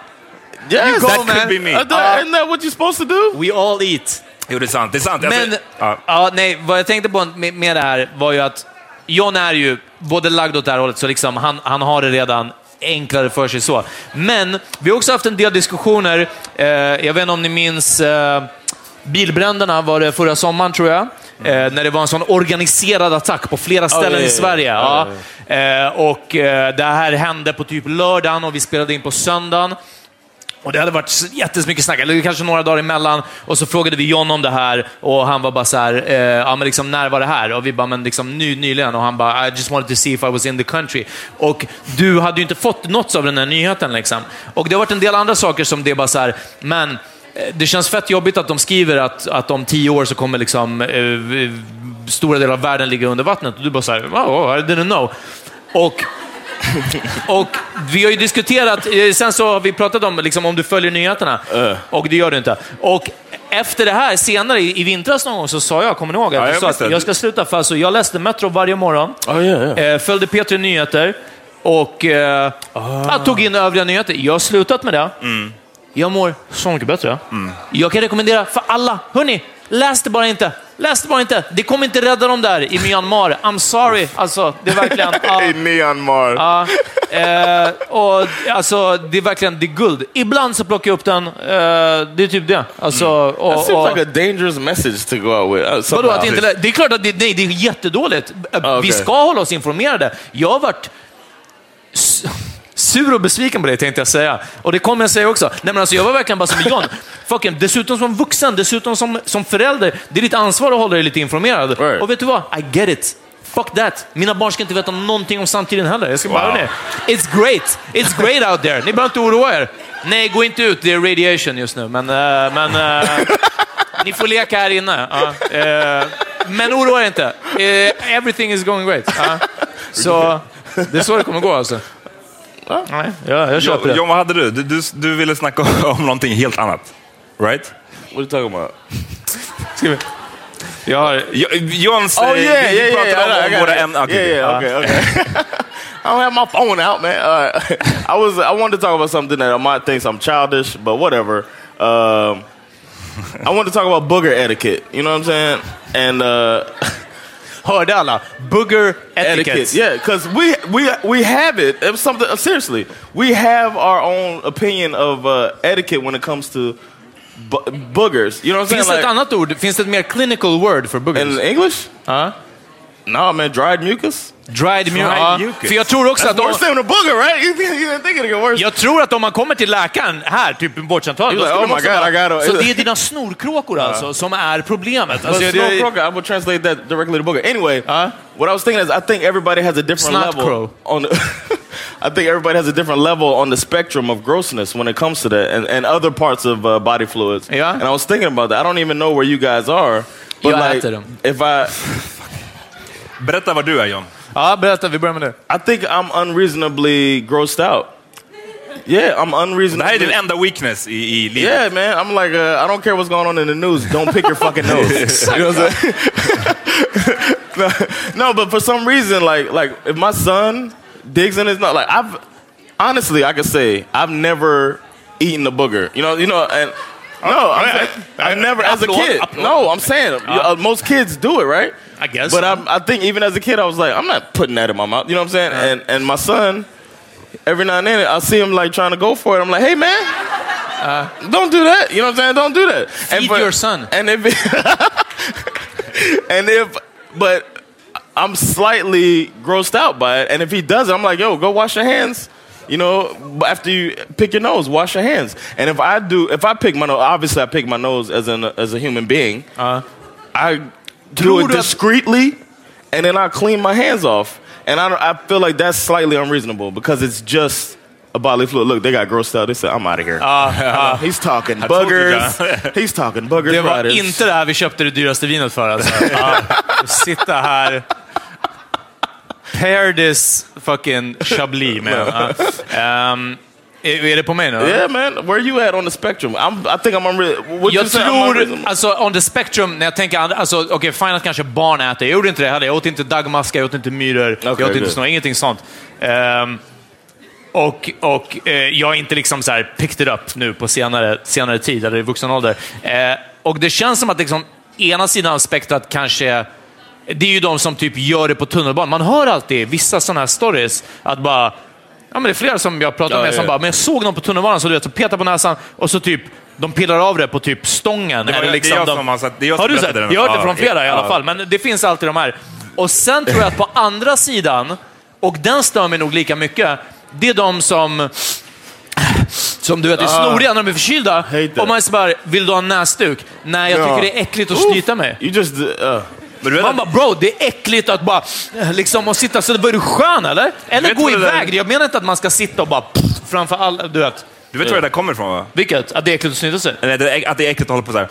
Yes, go, that man. could be me. Uh, that- Isn't that what you're supposed to do? we all eat. Jo, det är sant. Det är sant. Alltså, Men, ja. ja, nej, vad jag tänkte på med, med det här var ju att John är ju både lagd åt det här hållet, så liksom han, han har det redan enklare för sig så. Men vi har också haft en del diskussioner, eh, jag vet inte om ni minns eh, bilbränderna var det förra sommaren tror jag. Eh, när det var en sån organiserad attack på flera ställen ja, i. Sverige. Ja, Ja. Eh, och eh, Det här hände på typ lördagen och vi spelade in på söndagen. Och Det hade varit jättemycket snack, eller kanske några dagar emellan. Och så frågade vi John om det här och han var bara så här, eh, ja men liksom när var det här? Och vi bara, men liksom ny, nyligen. Och han bara, I just wanted to see if I was in the country. Och du hade ju inte fått något av den här nyheten liksom. Och det har varit en del andra saker som det är bara så här, men eh, det känns fett jobbigt att de skriver att, att om tio år så kommer liksom, eh, eh stora delar av världen ligga under vattnet. Och du bara så här, oh, I didn't know. Och (laughs) och vi har ju diskuterat, eh, sen så har vi pratat om liksom, om du följer nyheterna. Och det gör du inte. Och efter det här, senare i, i vintras någon gång, så sa jag, kommer ni ihåg? Att Ja, jag sa att jag ska sluta, för alltså, jag läste Metro varje morgon, Oh, yeah, yeah. följde P3 Nyheter och eh, jag tog in övriga nyheter. Jag har slutat med det. Jag mår så mycket bättre. Jag kan rekommendera för alla. Hörni, läs det bara inte. Läs det bara inte. Det kommer inte rädda dem där i Myanmar. I'm sorry. Alltså, det är verkligen... (laughs) ja. Hey, Myanmar. Ja, eh, och alltså, det är verkligen det är guld. Ibland så plockar jag upp den. Eh, det är typ det. Alltså, och, That seems och, like a dangerous message to go out with. Uh, vadå, att inte, det är klart att det, nej, det är jättedåligt. Eh, Ah, Vi ska hålla oss informerade. Jag har varit sur och besviken på det, tänkte jag säga. Och det kommer jag säga också. Nej, men alltså, jag var verkligen bara som John. (laughs) Fucking, dessutom som vuxen, dessutom som, som förälder. Det är ditt ansvar att hålla dig lite informerad. Right. Och vet du vad? I get it. Fuck that. Mina barn ska inte veta någonting om samtiden heller. Jag ska bara, Wow. wow. It's great. It's great out there. Ni behöver inte oroa er. Nej, gå inte ut. Det är radiation just nu. Men, eh, men eh, ni får leka här inne. Eh, men oroa er inte. Everything is going great. Så det är så det kommer gå alltså. Nej, ja, jag köper Jo- det. John, vad hade du? Du, du? du ville snacka (laughs) om någonting helt annat. Right? What are you talking about? Ska vi- Jag har... Jo- Johns... Oh eh, yeah, vi, vi yeah, pratade yeah. I om, om våra ämnen. Okej, yeah, yeah, okay, okay. (laughs) I don't have my phone out, man. Uh, (laughs) I was I wanted to talk about something that I might think I'm childish, but whatever. Um, I wanted to talk about booger etiquette. You know what I'm saying? And uh, Hörde alla? Booger etiquette. etiquette. Yeah, because we we we have it. It was something seriously. We have our own opinion of uh, etiquette when it comes to bu- boogers. You know what I'm Finns det saying? ett annat ord? Finns det ett mer clinical word för boogers? in English? Ja. No, man. Dried mucus. Dried mucus. Dried Ja. mucus. För jag tror också That's att... Om, worse than a booger, right? (laughs) You, think- you think it get worse? jag tror att om man kommer till läkaren här, typ en vårdcentral, He's då like, "Oh de my också God, I gotta-" Så det är dina snorkråkor alltså som är problemet. Alltså, croaker, I would translate that directly to booger. Anyway, Huh? what I was thinking is, I think everybody has a different Snot level crow. on. The (laughs) I think everybody has a different level on the spectrum of grossness when it comes to that, and, and other parts of uh, body fluids. Yeah. And I was thinking about that. I don't even know where you guys are, but Jag like, äter dem. if I, (laughs) Berätta vad du är, John. ja, berätta. Vi börjar med det. I think I'm unreasonably grossed out. Yeah, I'm Det här är unreasonably. din enda weakness i, i livet. Yeah, man. I'm like, uh, I don't care what's going on in the news. Don't pick your fucking nose. (laughs) you know what I'm (laughs) no, no, but for some reason, like, like if my son digs in his nose, like I've honestly, I could say I've never eaten a booger. You know, you know, and no, I'm saying, I've never as a kid. No, I'm saying uh, most kids do it, right? I guess. But I'm, I think even as a kid, I was like, I'm not putting that in my mouth. You know what I'm saying? And and my son, every now and then, I see him like trying to go for it. I'm like, hey man, don't do that. You know what I'm saying? Don't do that. Uh, Feed your son. And if (laughs) and if but I'm slightly grossed out by it. And if he does it, I'm like, yo, go wash your hands. You know, after you pick your nose, wash your hands. And if I do, if I pick my nose, obviously I pick my nose as an as a human being. Uh, I do it discreetly, and then I clean my hands off. And I, I feel like that's slightly unreasonable because it's just a bodily fluid. Look, they got grossed out. They said, I'm out of here. Ah, ah. (laughs) He's talking buggers. (laughs) He's talking buggers. Det var inte det här vi köpte det dyraste vinet för alltså. (laughs) Ah, ja, sitta här. Pair this fucking Chablis med. Ja. Ehm, är, det på mig nu? Yeah, man. Where you at on the spectrum? I'm, I think I'm unreal. Jag tror, alltså on the spectrum, när jag tänker, alltså okej, okay, fine att kanske barn äter. Jag gjorde inte det heller. Jag åt inte dagmaskar, jag åt inte myror, jag åt inte snor, ingenting sånt. Ehm, och och eh, jag har inte liksom så här picked it up nu på senare, senare tid, eller i vuxen ålder. Eh, och det känns som att liksom, ena sidan av spektrat kanske det är ju de som typ gör det på tunnelbanan. Man hör alltid vissa sådana här stories, att bara Ja, men det är flera som jag pratat Ja, med som bara, men jag såg någon på tunnelbanan som du vet, så petar på näsan och så typ, de pillar av det på typ stången. Det var- eller det är liksom jag de, som har sett- det är jag har du sett? Jag har hört det från flera i alla fall, men det finns alltid de här. Och sen tror jag att på andra sidan, och den stör mig nog lika mycket, det är de som som du vet är snoriga när de är förkylda. Och man är så bara, vill du ha en näsduk? Nej, jag Ja. tycker det är äckligt att snyta mig. You just, uh, Man bara, bro, det är äckligt att bara liksom och sitta så. Var du skön eller? Eller gå där- iväg. Jag menar inte att man ska sitta och bara pff, framför alla, du vet. Du vet var det där kommer ifrån va? Vilket? Att det är äckligt att snyta sig? Eller det är- Att det är äckligt att hålla på så här.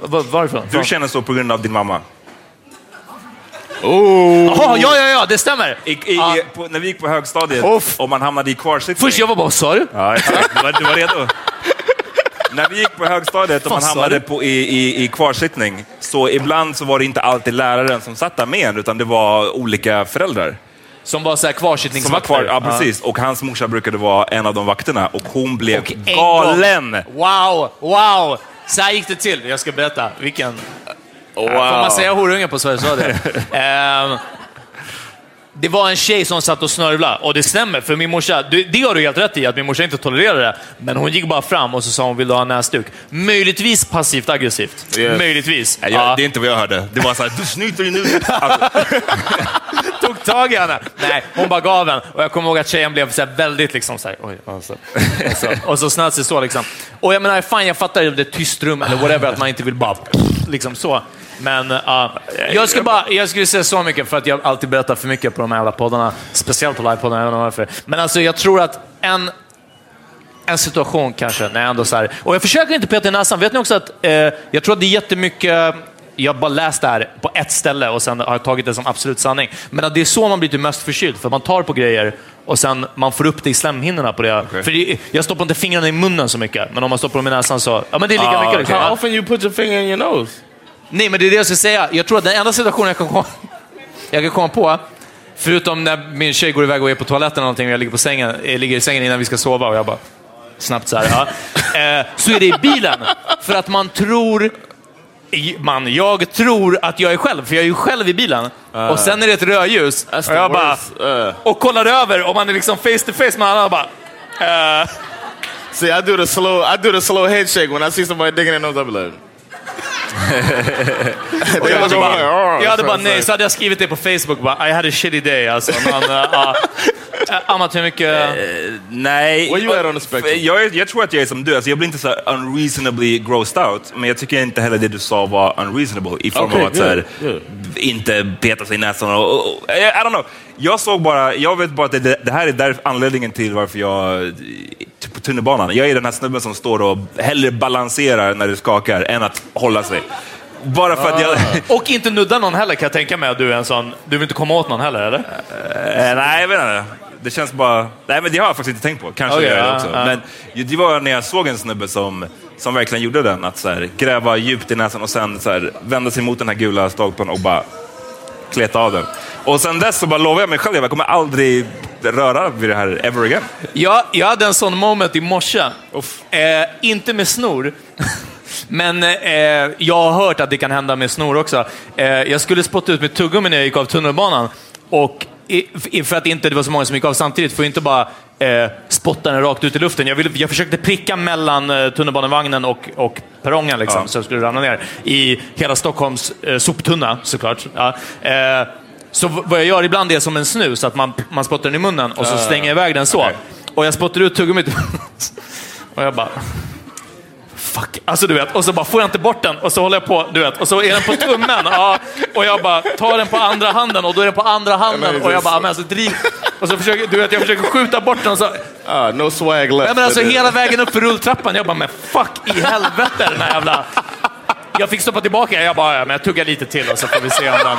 Var, varifrån? Du känner så på grund av din mamma. Jaha, ja, ja, ja, det stämmer. I, i, i, på, när vi gick på högstadiet Uff. och man hamnade i kvarsittning. Först jag var bara, sa du? Ja, exakt. Du var redo. När vi gick på högstadiet och man hamnade på, i, i, i kvarsittning, så ibland så var det inte alltid läraren som satt där med en, utan det var olika föräldrar. Som var så här kvarsittningsvakter. kvar, ja, precis. Och hans morsa brukade vara en av de vakterna och hon blev Och en galen. gång- Wow, wow! Så här gick det till. Jag ska berätta. Vilken... wow. Får man säga horunge på Sveriges Radio? (laughs) Det var en tjej som satt och snörvlade, och det stämmer, för min morsa, det, det har du helt rätt i, att min morsa inte tolererar det. Men hon gick bara fram och så sa hon, vill du ha näsduk? Möjligtvis passivt aggressivt. Yes. Möjligtvis. Nej, jag, Ja. Det är inte vad jag hörde. Det var så här, du snyter dig nu. Alltså, (laughs) tog tag i henne. Nej, hon bara gav en. Och jag kommer ihåg att tjejen blev så väldigt liksom så här, oj, alltså. och, så, och så snöt sig så liksom. Och jag menar, fan jag fattar det är tyst rum eller whatever, att man inte vill bara liksom så. Men uh, jag, skulle bara, jag skulle säga så mycket för att jag alltid berättar för mycket på de här jävla poddarna. Speciellt på livepoddarna, jag vet inte varför. Men alltså jag tror att en en situation kanske, när jag ändå så här, och jag försöker inte peta i näsan. Vet ni också att eh, jag tror att det är jättemycket, jag har bara läst det här på ett ställe och sen har jag tagit det som absolut sanning. Men att det är så man blir typ mest förkyld, för man tar på grejer och sen man får upp det i slemhinnorna på det. För det, jag stoppar inte fingrarna i munnen så mycket, men om man stoppar dem i näsan så, ja men det är lika Ah, mycket. Liksom. how often you put your finger in your nose? Nej, men det är det jag ska säga. Jag tror att den enda situationen jag kan komma, jag kan komma på, förutom när min tjej går iväg och är på toaletten eller någonting och jag ligger, på sängen, jag ligger i sängen innan vi ska sova och jag bara snabbt så här, ja. (laughs) eh, så är det i bilen. För att man tror, man, jag tror att jag är själv, för jag är ju själv i bilen. Och sen är det ett rödljus. Och jag bara. Uh, och kollar över och man är liksom face to face med alla och bara, eh, see, I do the slow. I do the slow head shake when I see somebody digging in their nose. I be like, jag, hade bara, over there, "Oh, jag hade bara nej, right." så hade jag skrivit det på Facebook. Bara, I had a shitty day. Alltså, man, uh, uh, ammat hur mycket... nej. Where you at on the spectrum? Jag, jag tror att jag är som du. Alltså, jag blir inte så unreasonably grossed out, men jag tycker inte heller det du sa var unreasonable i form Okay, av att så här, good. inte peta sig i näsan. Och, och, och, I don't know. Jag såg bara, jag vet bara att det, det här är där anledningen till varför jag på tunnelbanan. Jag är den här snubben som står och hellre balanserar när det skakar än att hålla sig. Bara för att jag... Och inte nudda någon heller kan jag tänka mig att du är en sån... Du vill inte komma åt någon heller, eller? Eh, nej, jag vet inte. Det känns bara... Nej, men det har jag faktiskt inte tänkt på. Kanske Okej, det gör jag ja, också. ja. Men det var när jag såg en snubbe som, som verkligen gjorde den. Att så här, gräva djupt i näsan och sen så här, vända sig mot den här gula stolpen och bara kleta av den. Och sen dess så bara lovar jag mig själv att jag kommer aldrig röra vid det här ever again. Jag, jag hade en sån moment i morse. Eh, inte med snor. (laughs) Men eh, jag har hört att det kan hända med snor också. Eh, jag skulle spotta ut mitt tuggummi när jag gick av tunnelbanan. Och för att inte det var så många som gick av samtidigt, får inte bara eh, spotta den rakt ut i luften. Jag, ville, jag försökte pricka mellan eh, tunnelbanevagnen och, och perrongen, liksom, Ja. så jag skulle ramla ner. I hela Stockholms eh, soptunna, såklart. Ja. Eh, så vad jag gör ibland är som en snus, att man, man spottar den i munnen och så stänger jag iväg den så. Och jag spottar ut tuggummit (laughs) och jag bara... Fuck. Alltså du vet, och så bara får jag inte bort den och så håller jag på, du vet, och så är den på tummen. Ja, och jag bara tar den på andra handen och då är den på andra handen och jag bara, men alltså driv. Och så försöker, du vet, jag försöker skjuta bort den och så, ah, no swag left. ja, men alltså uh, hela vägen upp för rulltrappan. Jag bara, men fuck i helvete den här jävla... Jag fick stoppa tillbaka. Jag bara, ja, men jag tuggar lite till och så får vi se om den...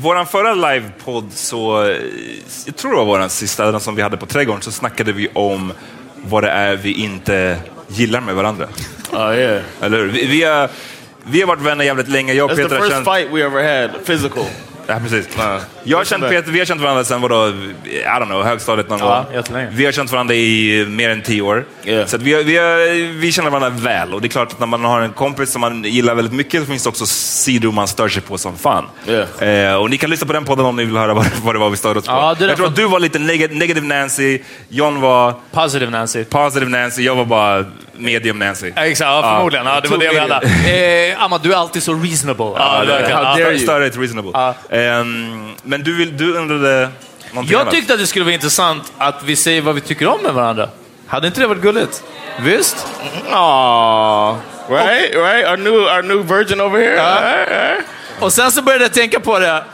Våran förra livepodd så, jag tror det var våran sista, den som vi hade på Trädgården, så snackade vi om vad det är vi inte gillar med varandra. Oh yeah. Eller hur? Vi, vi, har, vi har varit vänner jävligt länge. Jag och That's the Peter first känt... fight we ever had, physical. Ja, precis. Jag har känt. Peter, vi har känt varandra sedan vadå, I don't know, högstadiet någon Ja, gång. Vi har känt varandra i mer än tio år. Yeah. Så vi, har, vi, har, vi känner varandra väl. Och det är klart att när man har en kompis som man gillar väldigt mycket så finns det också sidor man stör sig på som fan. Yeah. Eh, och ni kan lyssna på den podden om ni vill höra (laughs) vad, vad det var vi störde oss på. Ja, jag tror att du var lite neg negative Nancy, John var Positive Nancy. positive Nancy, jag var bara medium Nancy. Ja, Exakt, ja, förmodligen. Ja, det var det vi hade. Eh, Amma, du är alltid så reasonable. Ja, det- Ja. dare you. Större ett reasonable. Ehm, men du, vill, du undrade någonting Jag annat. tyckte att det skulle vara intressant att vi säger vad vi tycker om med varandra. Hade inte det varit gulligt? Visst? Aw, right, right. Our new, our new virgin over here. Alright. Och sen så började jag tänka på det.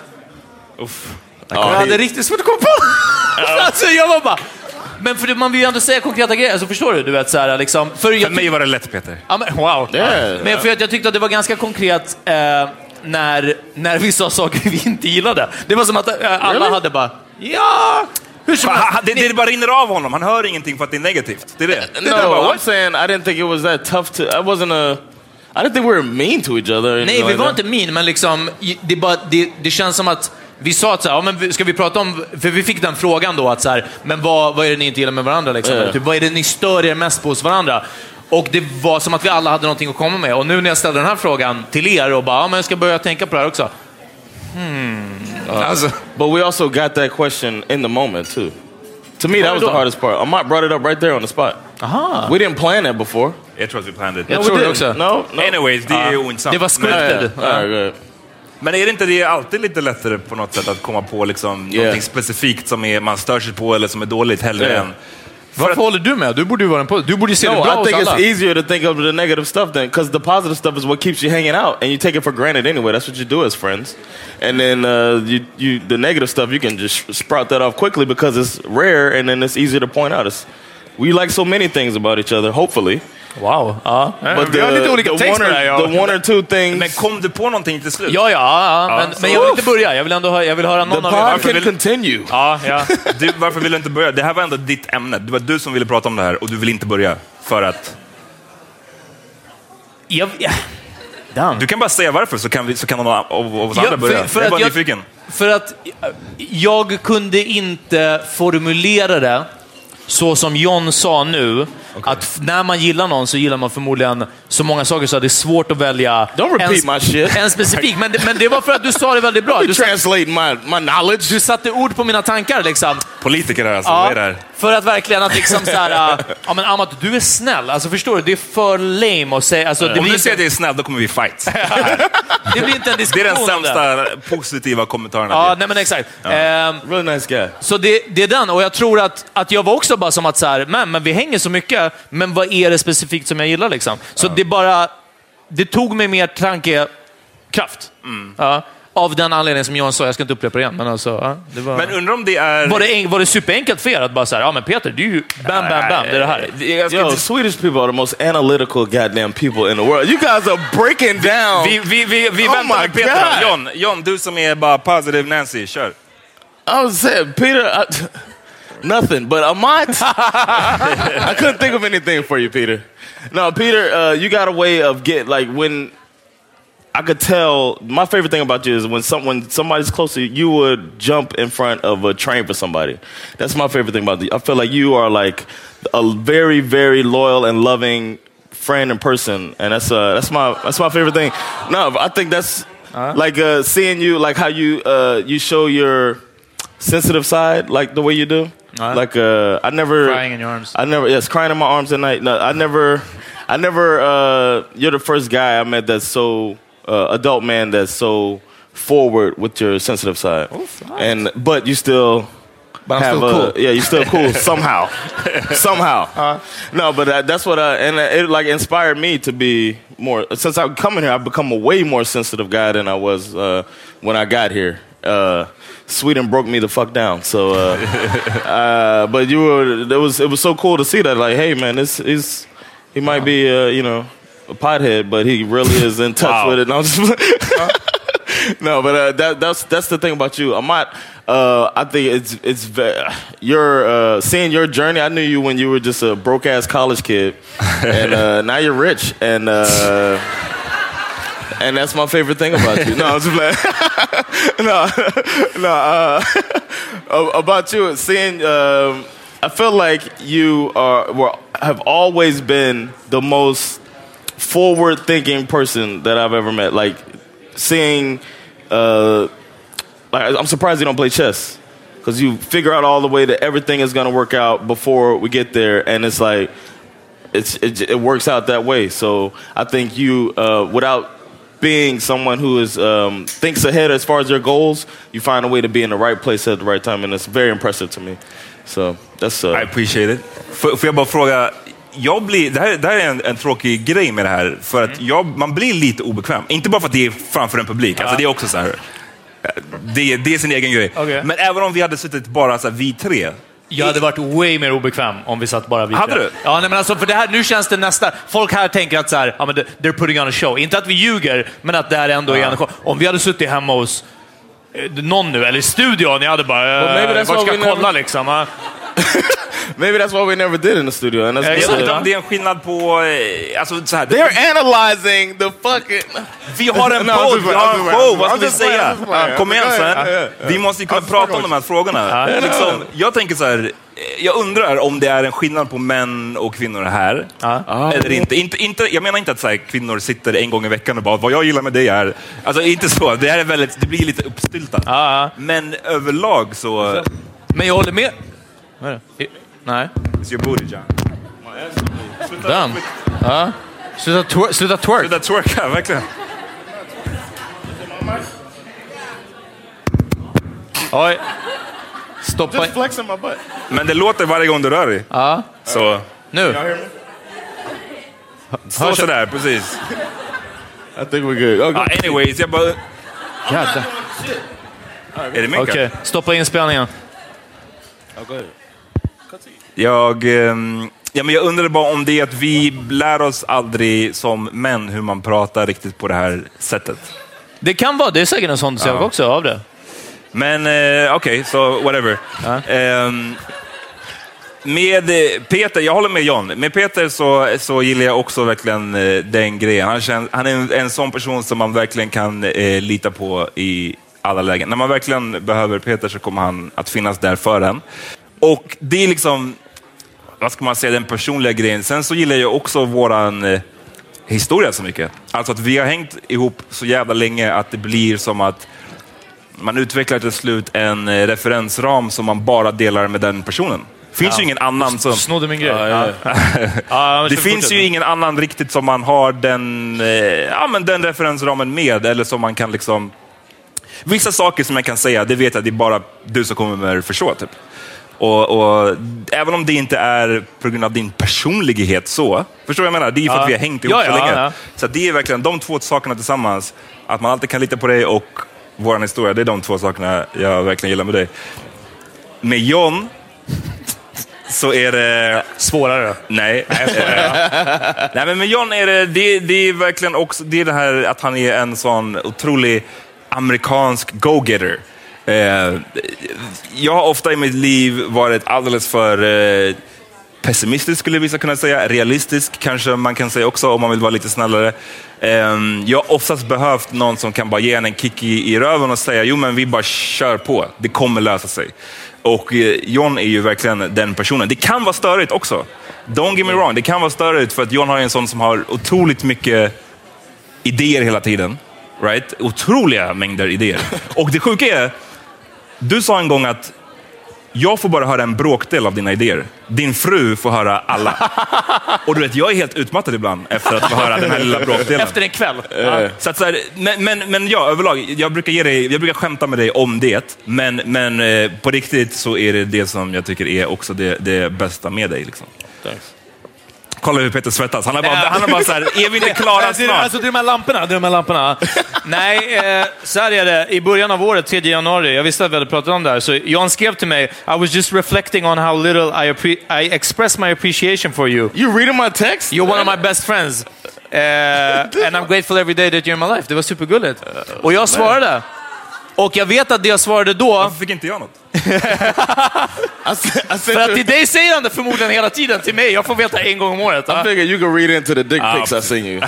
Uff. jag hade riktigt svårt att komma på (laughs) alltså, jag var bara... Men för det, man vill ju ändå säga konkreta grejer, alltså, förstår du? Du vet, så här, liksom, för jag För mig var det lätt Peter. Ja, men, wow. Yeah. Men för att jag tyckte att det var ganska konkret eh, när, när vi sa saker vi inte gillade. Det var som att eh, alla hade bara, ja, hur som han- det, det bara rinner av honom, han hör ingenting för att det är negativt. Det är det. det, No, det bara, I'm what? saying I didn't think it was that tough to. I wasn't a. I didn't think we were mean to each other. Nej, vi like var that. inte min, men liksom, det, bara, det, det känns som att vi sa att så här, ja, men ska vi prata om, för vi fick den frågan då, att så här, men vad, vad är det ni inte gillar med varandra? Liksom? Ja. Typ, vad är det ni stör er mest på hos varandra? Och det var som att vi alla hade någonting att komma med. Och nu när jag ställde den här frågan till er och bara, ja, men jag ska börja tänka på det här också. Alltså, But we also got that question in the moment too. To me, that was the hardest part. Amat brought it up right there on the spot. Aha. We didn't plan that before. jag tror att vi plannade Jag det. tror we det didn't. också. No, no. Anyways, det är ju ointressant. Det var Men- scripted. Men är det inte det alltid lite lättare på något sätt att komma på liksom Yeah. någonting specifikt som är, man stör sig på eller som är dåligt hellre Yeah. än... Varför håller du med? Du borde ju vara en på. Du borde ju se det No, bra I think alla. it's easier to think of the negative stuff then, because the positive stuff is what keeps you hanging out, and you take it for granted anyway. That's what you do as friends. And then uh, you, you, the negative stuff, you can just sprout that off quickly because it's rare, and then it's easier to point out. It's, we like so many things about each other, hopefully. Wow. Ja. But vi har lite olika the, one på det här. ja. the one or two things. Men kom du på någonting till slut? Ja, ja, ja, men, men jag vill inte börja. Jag vill ändå höra, jag vill höra the någon av pod er. Varför can vill- continue. Ja, ja. Du, varför vill du inte börja? Det här var ändå ditt ämne. Det var du som ville prata om det här och du vill inte börja för att... jag, ja. Damn. Du kan bara säga varför så kan, vi, så kan någon av, av oss Ja, andra börja. jag är bara jag, nyfiken. för att jag kunde inte formulera det så som John sa nu, att f- när man gillar någon så gillar man förmodligen så många saker så att det är svårt att välja en, en specifik. Men, det- men det var för att du sa det väldigt bra. You Du, translate my, my knowledge. du satte ord på mina tankar. Liksom. Politiker här alltså, vad är det här? för att verkligen att liksom så här, (laughs) ja men Amat, du är snäll. Alltså förstår du? Det är för lame att säga. Alltså, det, Om du säger att jag är snäll, då kommer vi fight. (laughs) det blir inte en Det diskussion är den det. sämsta positiva kommentaren. Ja, nej men exakt. Ehm, Really nice guy. Så det, det är den, och jag tror att, att jag var också bara som att så här, men, men vi hänger så mycket, men vad är det specifikt som jag gillar liksom? Så det bara, det tog mig mer tankekraft. Mm. Ja, av den anledningen som Johan sa, jag ska inte upprepa det igen, men alltså, ja, det var... Men undrar om det är... var, det, en- var det superenkelt för er att bara säga, ja men Peter, du är ju bam, bam, bam, det är det här. Yo, inte- Swedish people are the most analytical goddamn people in the world. You guys are breaking down. Vi, vi, vi, vi Oh väntar my med Peter. God. John, John, du som är bara positive Nancy, kör. I was saying, Peter, I, nothing, but Amat, (laughs) I couldn't think of anything for you, Peter. No, Peter, uh, you got a way of get like when I could tell. My favorite thing about you is when someone somebody's close to you, you would jump in front of a train for somebody. That's my favorite thing about you. I feel like you are like a very, very loyal and loving friend and person, and that's uh, that's my that's my favorite thing. No, I think that's like uh, seeing you, like how you uh, you show your sensitive side like the way you do. Uh, like uh, I never Crying in your arms. I never yes, crying in my arms at night. No, I never, I never. Uh, you're the first guy I met that's so uh, adult man that's so forward with your sensitive side. and but you still. But I'm have still a- cool. Yeah, you're still cool (laughs) somehow, somehow. (laughs) Uh-huh. no, but uh, that's what I and it like inspired me to be more. Since I'm coming here, I've become a way more sensitive guy than I was uh, when I got here. Sweden broke me the fuck down. So, uh, (laughs) uh, but you were it was it was so cool to see that. Like, hey man, this is he might be uh, you know a pothead, but he really is in touch Wow. with it. Was just, (laughs) no, but uh, that, that's that's the thing about you. I'm. Uh, I think it's it's ve- your uh, seeing your journey. I knew you when you were just a broke ass college kid, (laughs) and uh, now you're rich, and uh, and that's my favorite thing about you. No, I'm just like (laughs) no, no. Uh, (laughs) about you, seeing. Um, I feel like you are were, have always been the most forward thinking person that I've ever met. Like seeing, uh, like I'm surprised you don't play chess because you figure out all the way that everything is going to work out before we get there, and it's like it's it, it works out that way. So I think you, uh, without being someone who is um, thinks ahead as far as their goals, you find a way to be in the right place at the right time, and it's very impressive to me. So that's uh, I appreciate it. Får, får jag bara fråga, jag blir, det, här, det här är en, en tråkig grej med det här, för att jag, man blir lite obekväm. Inte bara för att det är framför en publik, alltså det är också så här. Det, det är sin egen grej. Okej. Men även om vi hade suttit bara så här, vi tre, Jag hade varit way mer obekväm om vi satt bara vi Hade du? Ja, nej, men alltså för det här, nu känns det nästa... Folk här tänker att så här, ja, men they're putting on a show. Inte att vi ljuger, men att det här ändå är en show. Om vi hade suttit hemma hos eh, någon nu, eller i studion, jag hade bara... Well, Eh, vart ska jag kolla liksom? (laughs) maybe that's what we never did in the studio. And that's Yeah, jag yeah. vet inte om det är en skillnad på... eh, Alltså, så här, They're analyzing the fucking. vi har en (laughs) podd, vi har en show, vad ska vi säga? Kom igen sen. yeah. Vi måste ju kunna prata om de här frågorna. Liksom, jag tänker så här, eh, jag undrar om det är en skillnad på män och kvinnor här. Eller inte. inte, inte jag menar inte att så här, kvinnor sitter en gång i veckan och bara, vad jag gillar med dig är... Alltså inte så, det här är väldigt, det blir lite uppstyltat. Ja, Men överlag så... Men jag håller med. Vad är det? Nej. It's your booty, John. Damn. Ja. Sluta, twer- sluta twerk. Sluta twerka, verkligen. Oj. Stoppa Just flexing my butt. Men det låter varje gång du rör dig. Ja. Så, Nu. Y'all hear me? så sådär, precis. I think we're good. Okay. Ah, anyways, jag bara... Jävlar. Är det min Okej, stoppa inspelningen. Ahead. Jag, ehm, ja, men jag undrade bara om det är att vi lär oss aldrig som män hur man pratar riktigt på det här sättet. Det kan vara, det är säkert en sån sak också av det. Men eh, okej, så whatever. Ehm, med eh, Peter, jag håller med John. Med Peter så, så gillar jag också verkligen eh, den grejen. Han, känns, han är en, en sån person som man verkligen kan eh, lita på i alla lägen. När man verkligen behöver Peter så kommer han att finnas där för en. Och det är liksom, vad ska man säga, den personliga grejen. Sen så gillar jag också våran eh, historia så mycket. Alltså att vi har hängt ihop så jävla länge att det blir som att man utvecklar till slut en eh, referensram som man bara delar med den personen. Det finns ju ingen annan som... Snodde min grej. Ja, ja, ja. Ja, (laughs) Det finns ju ingen annan riktigt som man har den, eh, ja, men den referensramen med, eller som man kan liksom... Vissa saker som jag kan säga, det vet jag, det är bara du som kommer förstå. Typ. Och, och, även om det inte är på grund av din personlighet så, förstår du vad jag menar? Det är för Ja. att vi har hängt ihop Ja, så ja, länge. ja. Så det är verkligen de två sakerna tillsammans, att man alltid kan lita på dig och vår historia, det är de två sakerna jag verkligen gillar med dig. Med John så är det... Svårare. Nej. (laughs) Nej, men med John är det, det, det är verkligen också det, är det här att han är en sån otrolig amerikansk go-getter. Eh, jag har ofta i mitt liv varit alldeles för eh, pessimistisk skulle vissa kunna säga. Realistisk kanske man kan säga också om man vill vara lite snällare. Eh, jag har oftast behövt någon som kan bara ge en en kick i, i röven och säga jo men vi bara kör på, det kommer lösa sig. Och eh, John är ju verkligen den personen. Det kan vara störigt också. Don't get me wrong, det kan vara störigt för att John har en sån som har otroligt mycket idéer hela tiden. Right? Otroliga mängder idéer. Och det sjuka är, du sa en gång att jag får bara höra en bråkdel av dina idéer. Din fru får höra alla. (laughs) Och du vet, jag är helt utmattad ibland efter att få höra den här lilla bråkdelen. Efter en kväll. Så att så här, men, men, men ja, överlag, jag brukar, ge dig, jag brukar skämta med dig om det, men, men eh, på riktigt så är det det som jag tycker är också det, det bästa med dig. Liksom. Thanks. Kolla hur Peter svettas. Han har bara, han har bara så här, är vi inte klara är, snart? alltså, det är de här lamporna. Det är de här lamporna. Nej, eh, så här är det. I början av året, 3 januari, jag visste att vi hade pratat om det här, så Jan skrev till mig I was just reflecting on how little I, I express my appreciation for you. You reading my text? You're one of my best friends. Eh, and I'm grateful every day that you're in my life. Det var supergulligt. Och jag svarade. Och jag vet att det jag svarade då, Varför fick inte jag något? I, (laughs) sent för att till dig säger han det förmodligen hela tiden, till mig. Jag får veta en gång om året. I figured you could read into the dick Ah, pics I seen you.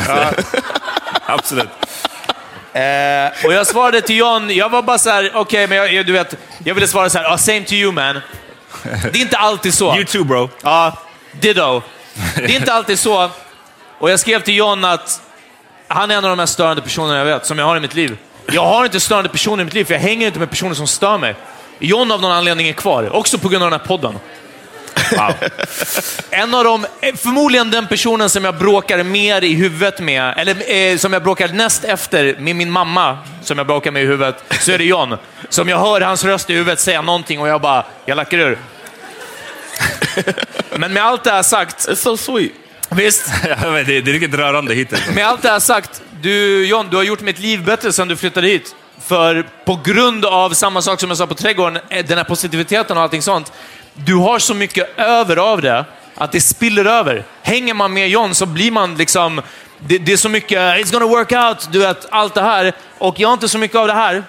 (laughs) Absolut. Eh, och jag svarade till John, jag var bara så här, okej, men jag, jag- du vet, jag ville svara så här, ah, same to you man. Det är inte alltid så. You too bro. Ja, ditto. Det är inte alltid så. Och jag skrev till John att han är en av de mest störande personerna jag vet, som jag har i mitt liv. Jag har inte störande personer i mitt liv, för jag hänger inte med personer som stör mig. John av någon anledning är kvar, också på grund av den här podden. Wow. En av dem, eh, förmodligen den personen som jag bråkar mer i huvudet med, eller eh, som jag bråkar näst efter med min mamma, som jag bråkar med i huvudet, så är det John. Som jag hör hans röst i huvudet säga någonting och jag bara, jag lackar ur. Men med allt det här sagt, It's so sweet. visst, (laughs) Ja, men det, det är riktigt rörande hittills. med allt det här sagt, du John, du har gjort mitt liv bättre sedan du flyttade hit. För på grund av samma sak som jag sa på trädgården, eh, den här positiviteten och allting sånt. Du har så mycket över av det, att det spiller över. Hänger man med John så blir man liksom... Det, det är så mycket, it's gonna work out, du vet, allt det här. Och jag har inte så mycket av det här.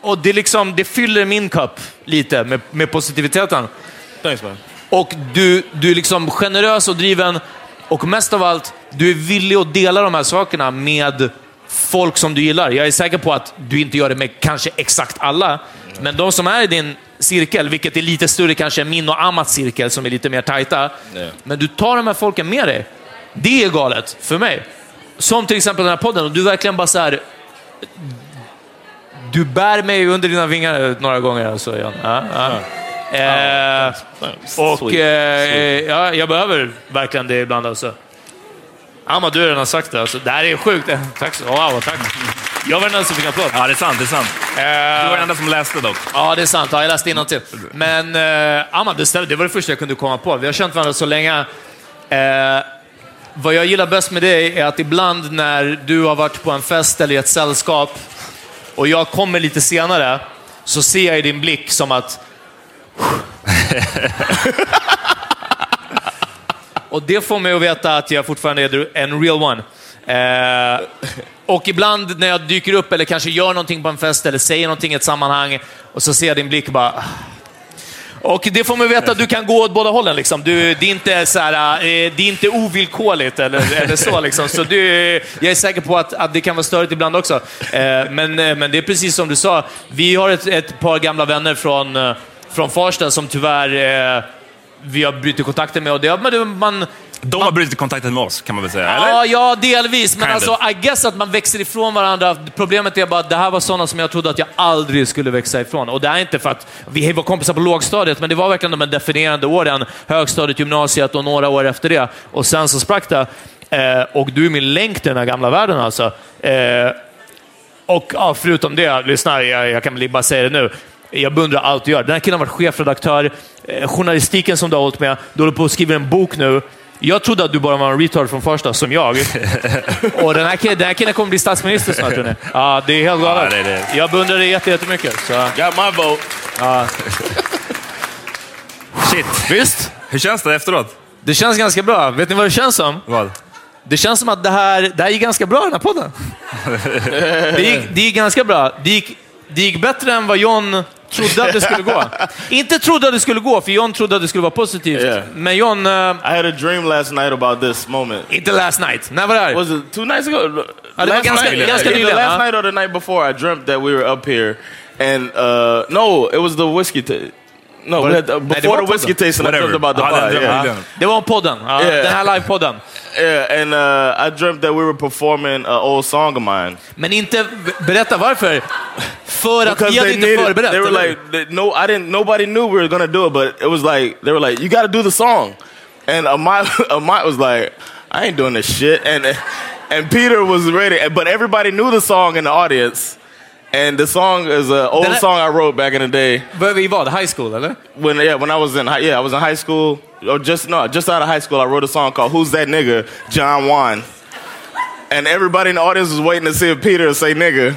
Och det, liksom, det fyller min kopp lite med, med positiviteten. Thanks, man. Och du, du är liksom generös och driven. Och mest av allt, du är villig att dela de här sakerna med folk som du gillar. Jag är säker på att du inte gör det med kanske exakt alla, men de som är i din cirkel, vilket är lite större kanske än min och Amats cirkel som är lite mer tajta. Men du tar de här folken med dig. Det är galet för mig. Som till exempel den här podden, och du verkligen bara så här. Du bär mig under dina vingar några gånger. Alltså, Jan. Ja, ja. Eh, och eh, ja, jag behöver verkligen det ibland. Alltså. Amma, du har redan sagt det. Alltså, det här är sjukt. (laughs) Tack så wow, tack. Jag var den enda som fick applåd. Ja, det är sant. Det är sant. Du var den enda som läste dock. Ja, det är sant. Ja, jag läste innantill. Men eh, Amma, det, stämmer. det var det första jag kunde komma på. Vi har känt varandra så länge. Eh, vad jag gillar bäst med dig är att ibland när du har varit på en fest eller i ett sällskap och jag kommer lite senare, så ser jag i din blick som att... (laughs) och det får mig att veta att jag fortfarande är en real one. Eh, och ibland när jag dyker upp eller kanske gör någonting på en fest eller säger någonting i ett sammanhang och så ser jag din blick och bara... Ah. Och det får mig veta att du kan gå åt båda hållen. Liksom. Du, det, är inte så här, eh, det är inte ovillkorligt eller, eller så. Liksom. så du, jag är säker på att, att det kan vara störigt ibland också. Eh, men, eh, men det är precis som du sa. Vi har ett, ett par gamla vänner från, eh, från Farsta som tyvärr eh, vi har brutit kontakten med. Och det, men man, De har brutit kontakten med oss, kan man väl säga. Eller? Ja, ja, delvis. Men Kind alltså, of. I guess att man växer ifrån varandra. Problemet är bara att det här var sådana som jag trodde att jag aldrig skulle växa ifrån. Och det är inte för att vi var kompisar på lågstadiet, men det var verkligen de definierande åren. Högstadiet, gymnasiet och några år efter det. Och sen så sprack det. Eh, och du är min länk till den här gamla världen alltså. Eh, och ja, förutom det, lyssna, jag, jag kan bara säga det nu. Jag beundrar allt du gör. Den här killen har varit chefredaktör, journalistiken som du har hållit med. Du håller på att skriva en bok nu. Jag trodde att du bara var en retard från Farsta, som jag. (laughs) Och den här killen, den här killen kommer bli statsminister snart. Ja, det är helt galet. Ja, det är det. Jag beundrar dig jätte- jättemycket. Så. Got my vote. Shit. Visst? Hur känns det efteråt? Det känns ganska bra. Vet ni vad det känns som? Vad? Det känns som att det här, det här gick ganska bra, den här podden. (laughs) Det gick, det gick ganska bra. Det gick, det gick bättre än vad John trodde att det skulle gå. (laughs) Inte trodde att det skulle gå, för John trodde att det skulle vara positivt. Yeah. Men John, eh, I had a dream last night about this moment. inte last night. När var det här? Was it two nights ago? var ganska- night, ganska nyligen, last ja. night or the night before, I dreamt that we were up here, and uh, no, it was the whiskey. ta- no, we had, uh, det before var the whiskey tasting, I dreamt about the Ja, den pod, yeah. Det var podden. Ja, Yeah. Den här livepodden. Yeah, and uh, I dreamt that we were performing an old song of mine. Men inte... Berätta varför. För att because vi hade they inte förberett. they were like, they, no, I didn't. Nobody knew we were gonna do it, but it was like they were like, you got to do the song, and Amat, (laughs) Amat was like, I ain't doing this shit, and and Peter was ready, but everybody knew the song in the audience. And the song is an old That- song I wrote back in the day. Vi vad? High school eller? when yeah when I was in high, yeah I was in high school. Or just no just out of high school I wrote a song called Who's That Nigga? John Juan. And everybody in the audience was waiting to see if Peter would say nigga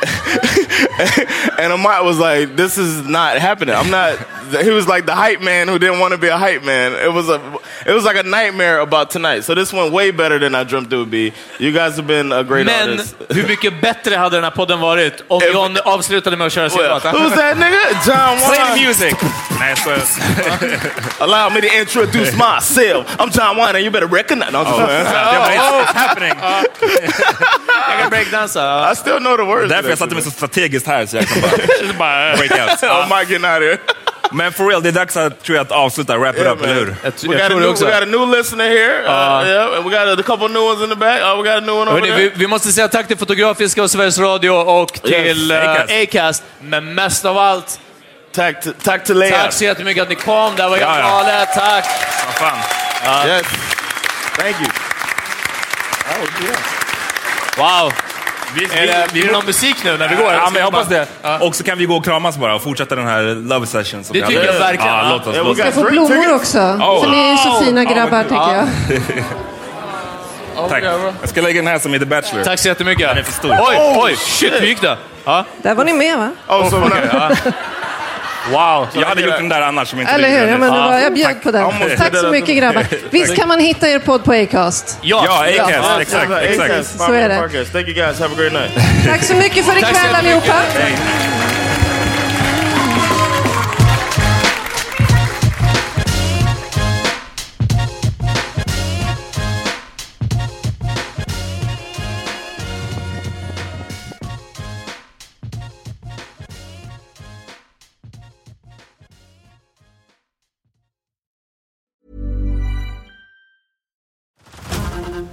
(laughs) and Amat was like this is not happening I'm not he was like the hype man who didn't want to be a hype man it was a it was like a nightmare about tonight so this went way better than I dreamt it would be you guys have been a great Men artist (laughs) hur mycket bättre hade den här podden varit om If- John avslutade med att köra sin låt? who's that nigga John Play Juan the music! Nej. (laughs) Allow me to introduce myself. I'm John Wayne, and you better recognize. No, I'm just oh. playing. Oh, it's happening! Jag kan breakdansa. I still know the words. Därför jag satte mig så strategiskt här så jag kan bara, (laughs) bara break out. Oh, Mike getting out of here. Men for real, det är dags att, tror jag, att avsluta, wrap it Yeah, up, eller hur? Jag, We got, a new, också. we got a new listener here. Uh, yeah, and we got a, couple new ones in the back. Uh, we got a new one over there. vi, vi måste säga tack till Fotografiska och Sveriges Radio och till Yes, eh, Acast. Men mest av allt, Tack tack to Leia. tack så jättemycket att ni kom. Det var helt Ja, ja. Tack! Vad fan. Yes. Thank you. Wow! Vi, Är det, blir det någon musik nu när vi går? Ja, men jag hoppas det. Ja. Och så kan vi gå och kramas bara och fortsätta den här love session. Som Det vi tycker hade. jag verkligen. Ja, låt oss. Låt oss. Få drink blommor tickets. också. Oh. För ni är så fina grabbar, tycker jag. (laughs) Tack. Jag ska lägga den här som i The Bachelor. Tack så jättemycket. Den är för stor. Oj, oj, shit, hur gick det? Ja. Där var ni med, va? Oh, so now, Wow. Jag hade gjort den där annars. Som inte Eller hur? Ja, men det var, jag bjöd på den. Tack så mycket, grabbar. Visst kan man hitta er podd på Acast? Ja, Ja, Acast. Ja. Exakt, exakt. Acast, Så är det. Thank you guys. Have a great night. Tack så mycket för ikväll allihopa.